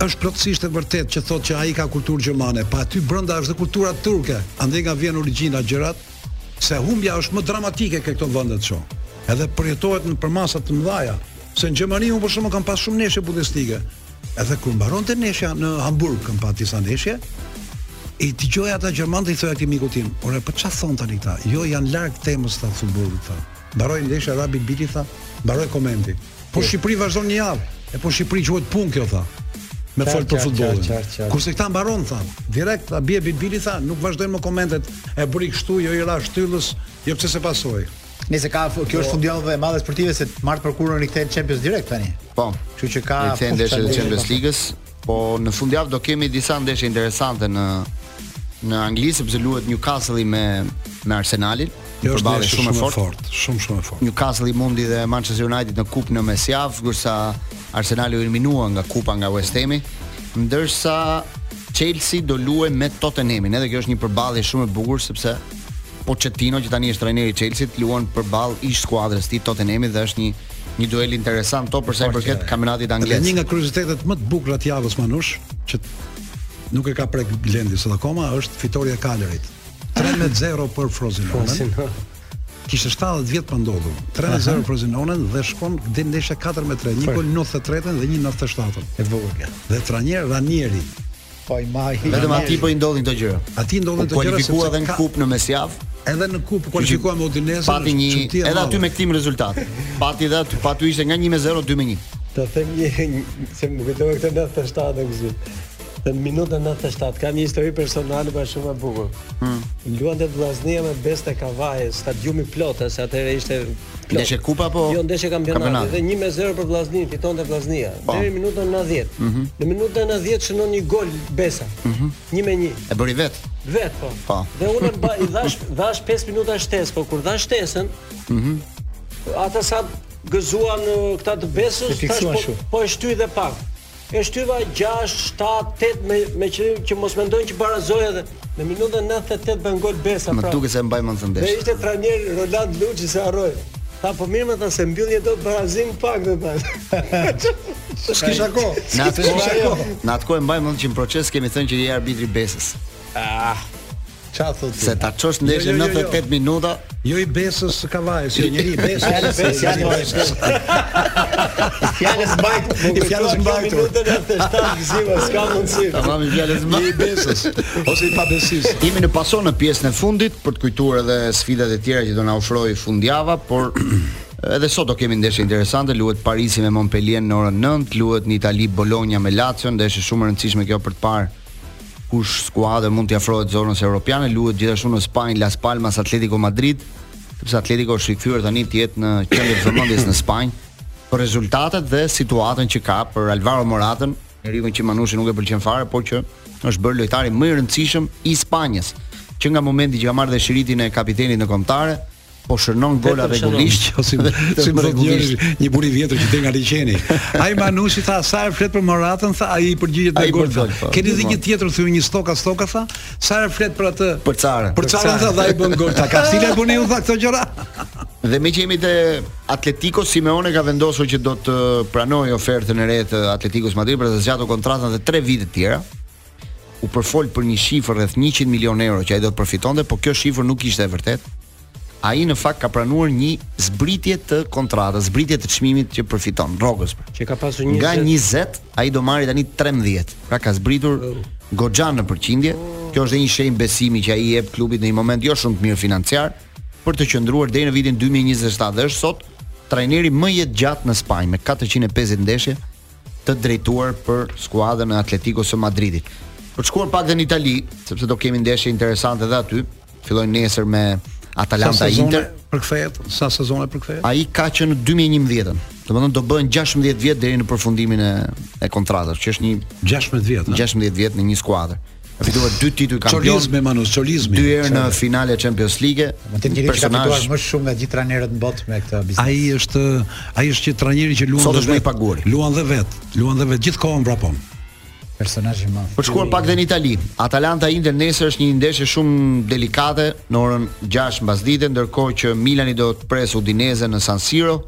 Është plotësisht e vërtetë që thotë që ai ka kulturë gjermane, po aty brenda është dhe kultura turke. Andej nga vjen origjina gjërat, se humbja është më dramatike te këto vendet tona. Edhe përjetohet në përmasa të mëdha. Se në Gjermani unë për shkakun kam parë shumë ndeshje Bundeslige. Edhe kur mbaronte ndeshja në Hamburg kam parë disa ndeshje. I dëgjoja ata gjermanët i thoja këtij mikut tim Ore, po ça thonë tani këta? Jo, janë larg temës të futbollit, tha. Mbaroi ndeshja, ra bilbili, tha, mbaroi komenti Po n'Shqipëri vazhdon një javë. E po n'Shqipëri quhet punë kjo tha. Me fol për futbollin. Kurse këta mbaron tha. Direkt sa bie bilbili tha, nuk vazhdojnë më komentet. E bëri kështu, jo i ra shtyllës, jo pse s'e pasoi. Nejse, ka, kjo është fundjavë e madhe sportive se të martë e mërkurën rikthehet Champions direkt tani. Po. Kështu që ka rikthehet ndeshja e Champions Ligës. Po në fundjavë do kemi disa ndeshje interesante në në Angli sepse luhet Newcastle me me Arsenalin. Kjo është ndeshje shumë, shumë e fortë, shumë shumë e fortë. Newcastle i mundi dhe Manchester United në kupë në mesjavë, kurse Arsenali u eliminua nga kupa nga West Hami, ndërsa Chelsea do luajë me Tottenhamin. Edhe kjo është një përballje shumë e bukur sepse Pochettino që tani është trajneri i Chelsea-t luan përballë ish skuadrës së tij Tottenham-it dhe është një një duel interesant to për sa i përket kampionatit anglez. Dhe një nga kuriozitetet më të bukura të javës Manush, që nuk e ka prek Blendi sot akoma, është fitorja e Kaljarit. 3-0 për Frozinonen. Kishte 70 vjet pa ndodhur. 3-0 Frozinonen dhe shkon deri ndeshja 4-3, një gol në 93-ën dhe një në 97-ën. E bukur kjo. Dhe trajner Ranieri, Po i maj. Vetëm aty po i ndodhin këto gjëra. Aty ndodhin këto gjëra. U kualifikua edhe në kupë në mesjavë. Edhe në kupë u kualifikua me Udinese. Pati një edhe aty me kthim rezultati. Pati edhe aty, pati ishte nga 1-0 2 me 1. Të them një se më kujtova këtë 97 kështu. Në minutën 97 kam një histori personale po shumë e bukur. Mm. Luante Vllaznia me Besa Kavajë, stadiumi plot, se atëherë ishte Ndeshje kupa apo? Jo, ndeshje kampionati dhe 1 me 0 për Vllazninë, fitonte Vllaznia po. deri në minutën 90. Mm -hmm. Në minutën 90 shënon një gol Besa. Mm -hmm. 1 me 1. E bëri vet. Vet po. po. Dhe unë mba, i dhash dhash 5 minuta shtesë, por kur dhash shtesën, mm -hmm. ata sa gëzuan këta të Besës, thashë po, po e shtyj dhe pak. E shtyva gjashtë, shtatë, tetë me me qëllim që mos mendojnë që barazoi edhe në minutën 98 bën gol Besa. Mo pra, duket se e mbaj mend atë ndeshje. Dhe ishte trajner Roland Luçi s'e harroj. Tha po mirë më tha s'e mbyllje dot barazim pak tha S'kisha kohë. Në atë kohë, në atë kohë e mbaj mend që në proces kemi thënë që je arbitri i Besës. Ah. Ça thotë? Se ta çosh ndeshjen 98 minuta. Jo i Besës së Kavajës, jo njeri i besës. Fjalë besë, fjalë besë. Fjalë mbajt, i fjalë mbajt. Minuta në të shtatë gëzima, s'ka mundësi. Tamam, i fjalë mbajt. I besës, ose i pabesisë. Jemi në Paso në pjesën e fundit, për të kujtuar edhe sfidat e tjera që do na ofrojë fundjava, por Edhe sot do kemi ndeshje interesante, luhet Parisi me Montpellier në orën 9, luhet në Itali Bologna me Lazio, ndeshje shumë e rëndësishme kjo për të parë Kush skuadër mund t'i afrohet zonës europiane? Luhet gjithashtu në Spanjë, Las Palmas, Atletico Madrid, sepse Atletico është rikthyer tani të jetë në qendër të vëmendjes në Spanjë për rezultatet dhe situatën që ka për Alvaro Moratën, njeriu që Manushi nuk e pëlqen fare, por që është bërë lojtari më i rëndësishëm i Spanjës. Që nga momenti që ka marrë dhe shiritin e kapitenit në kombëtare, po shënon gola rregullisht si si më rregullisht një burrë i vjetër që del nga liqeni ai manushi tha sa e flet për moratën tha ai i përgjigjet me gol po, keni dhënë një tjetër thyu një stoka stoka tha sa e flet për atë për carën për carën tha ai bën gol ta ka sile buni u tha këto gjëra Dhe meqë jemi te Atletico, Simeone ka vendosur që do të pranojë ofertën e re të Atleticos së Madridit, për të zgjatur kontratën dhe tre vite të tjera. u përfol për një shifër rreth 100 milionë euro që ai do të përfitonte, por kjo shifër nuk ishte e vërtetë. Ai në fakt ka pranuar një zbritje të kontratës, zbritje të çmimit që përfiton rrogës. Pra. Që ka pasur 20 nga 20, ai do marrë tani 13. Pra ka zbritur oh. goxha në përqindje. Oh. Kjo është dhe një shenjë besimi që ai i jep klubit në një moment jo shumë të mirë financiar për të qëndruar deri në vitin 2027 dhe është sot trajneri më jetëgjatë në Spanjë me 450 ndeshje të drejtuara për skuadrën e Atletikos së Madridit. Për të shkuar pak dhe në Itali, sepse do kemi ndeshje interesante dhe aty, fillojnë nesër me Atalanta Inter. Për kthehet, sa sezone për kthehet? Ai ka që në 2011-ën. Domethënë do bëhen 16 vjet deri në përfundimin e e kontratës, që është një 16 vjet, 16 vjet në një skuadër. Ka fituar dy tituj kampion. Çolizmi Manus, çolizmi. Dy herë në finale Champions League. Më të njëri që ka fituar më shumë nga gjithë trajnerët në botë me këtë biznes. Ai është, ai është që trajneri që luan dhe vetë. Luan dhe vetë, luan dhe vetë gjithë kohën vrapon. Personazh i madh. Për të shkuar pak dhe në Itali. Atalanta Inter nesër është një ndeshje shumë delikate në orën 6 mbasdite, ndërkohë që Milani do të presë Udinese në San Siro.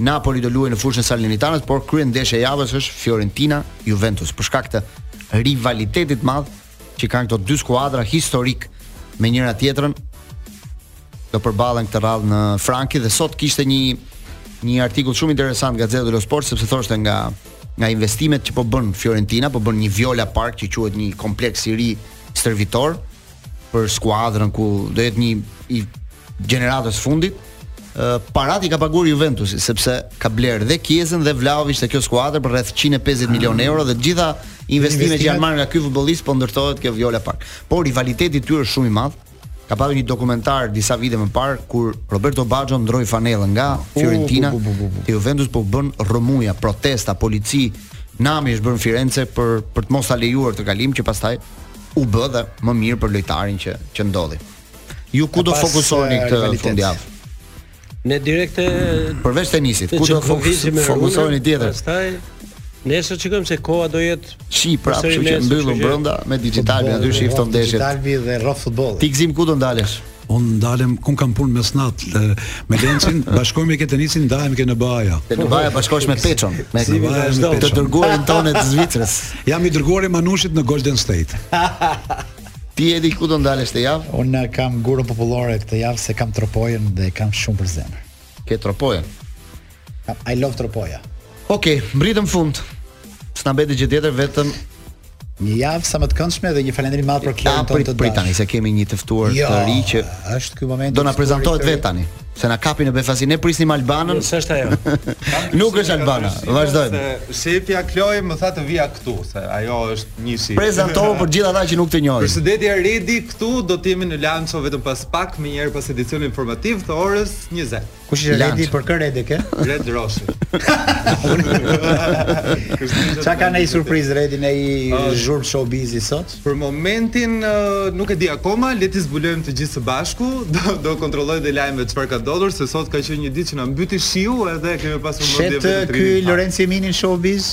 Napoli do luajë në fushën e Salernitanës, por kryendeshja e javës është Fiorentina Juventus për shkak të rivalitetit të madh që kanë këto dy skuadra historik me njëra tjetrën. Do përballen këtë radhë në Franki dhe sot kishte një një artikull shumë interesant nga Gazzetta dello Sport sepse thoshte nga nga investimet që po bën Fiorentina, po bën një Viola Park që quhet një kompleks i ri stërvitor, për skuadrën ku do jetë një i gjeneratës fundit, parat i ka paguar Juventusi sepse ka blerë dhe Kiezën dhe Vlahovic te kjo skuadër për rreth 150 milionë ah. euro dhe të gjitha investimet që janë marrë nga ky futbollist po ndërtohet kjo Viola Park. Por rivaliteti i tyre është shumë i madh. Ka pasur një dokumentar disa vite më parë kur Roberto Baggio ndroi fanellën nga oh, Fiorentina oh, oh, oh, te Juventus u bënë rrëmuja, protesta, polici. Nami është bërë në Firenze për për të mos e lejuar atë kalim që pastaj u bë dhe më mirë për lojtarin që që ndodhi. Ju ku do fokusoheni këtë fundjavë? Në direkte përveç tenisit, ku do fokusoheni tjetër? Pastaj Nesër shikojmë se koha do jetë shi prapë që mbyllur brenda me Digitalbin aty shifen ndeshjet. Digitalbi dhe rroftë futbolli. Ti Gëzim ku do ndalesh? Unë ndalem, ku kam punë mesnatë me Lencin, bashkohem me ke tenisi, ndalem ke NBA-ja. Te NBA-ja bashkohesh me Peçon, me si Baja me Peçon. Të dërguarin tonë të Zvicrës. Jam i dërguar i Manushit në Golden State. Ti e di ku do ndalesh këtë javë? Unë kam gurrën popullore këtë javë se kam Tropojën dhe e kam shumë për zemër. Ke Tropojën? I love Tropoja. Ok, mbërritëm në fund. S'na mbeti gjë tjetër vetëm një javë sa më të këndshme dhe një falënderim i madh për Klerin tonë të dashur. tani se kemi një të ftuar jo, të ri që është ky moment. Do na prezantohet vetë tani, se na kapi në befasi. Ne prisnim Albanën. Nuk është ajo. Nuk është Albana. Vazdojmë. Se Sepja Kloj më tha të vija këtu, se ajo është një si. Prezantohu për gjithë ata që nuk të njohin. Përshëndetje Redi, këtu do të jemi në Lanço vetëm pas pak, menjëherë pas edicionit informativ të orës 20. Kush ishte Redi për kë Redi kë? Red Rossi. Çka ka në surprizë Redi në uh, Zhurmë Showbiz sot? Për momentin uh, nuk e di akoma, le t'i zbulojmë të gjithë së bashku, do do kontrolloj dhe lajme çfarë ka ndodhur se sot ka qenë një ditë që na mbyti shiu edhe kemi pasur mendjen vetëm te Shet ky Lorenzo Mini në showbiz?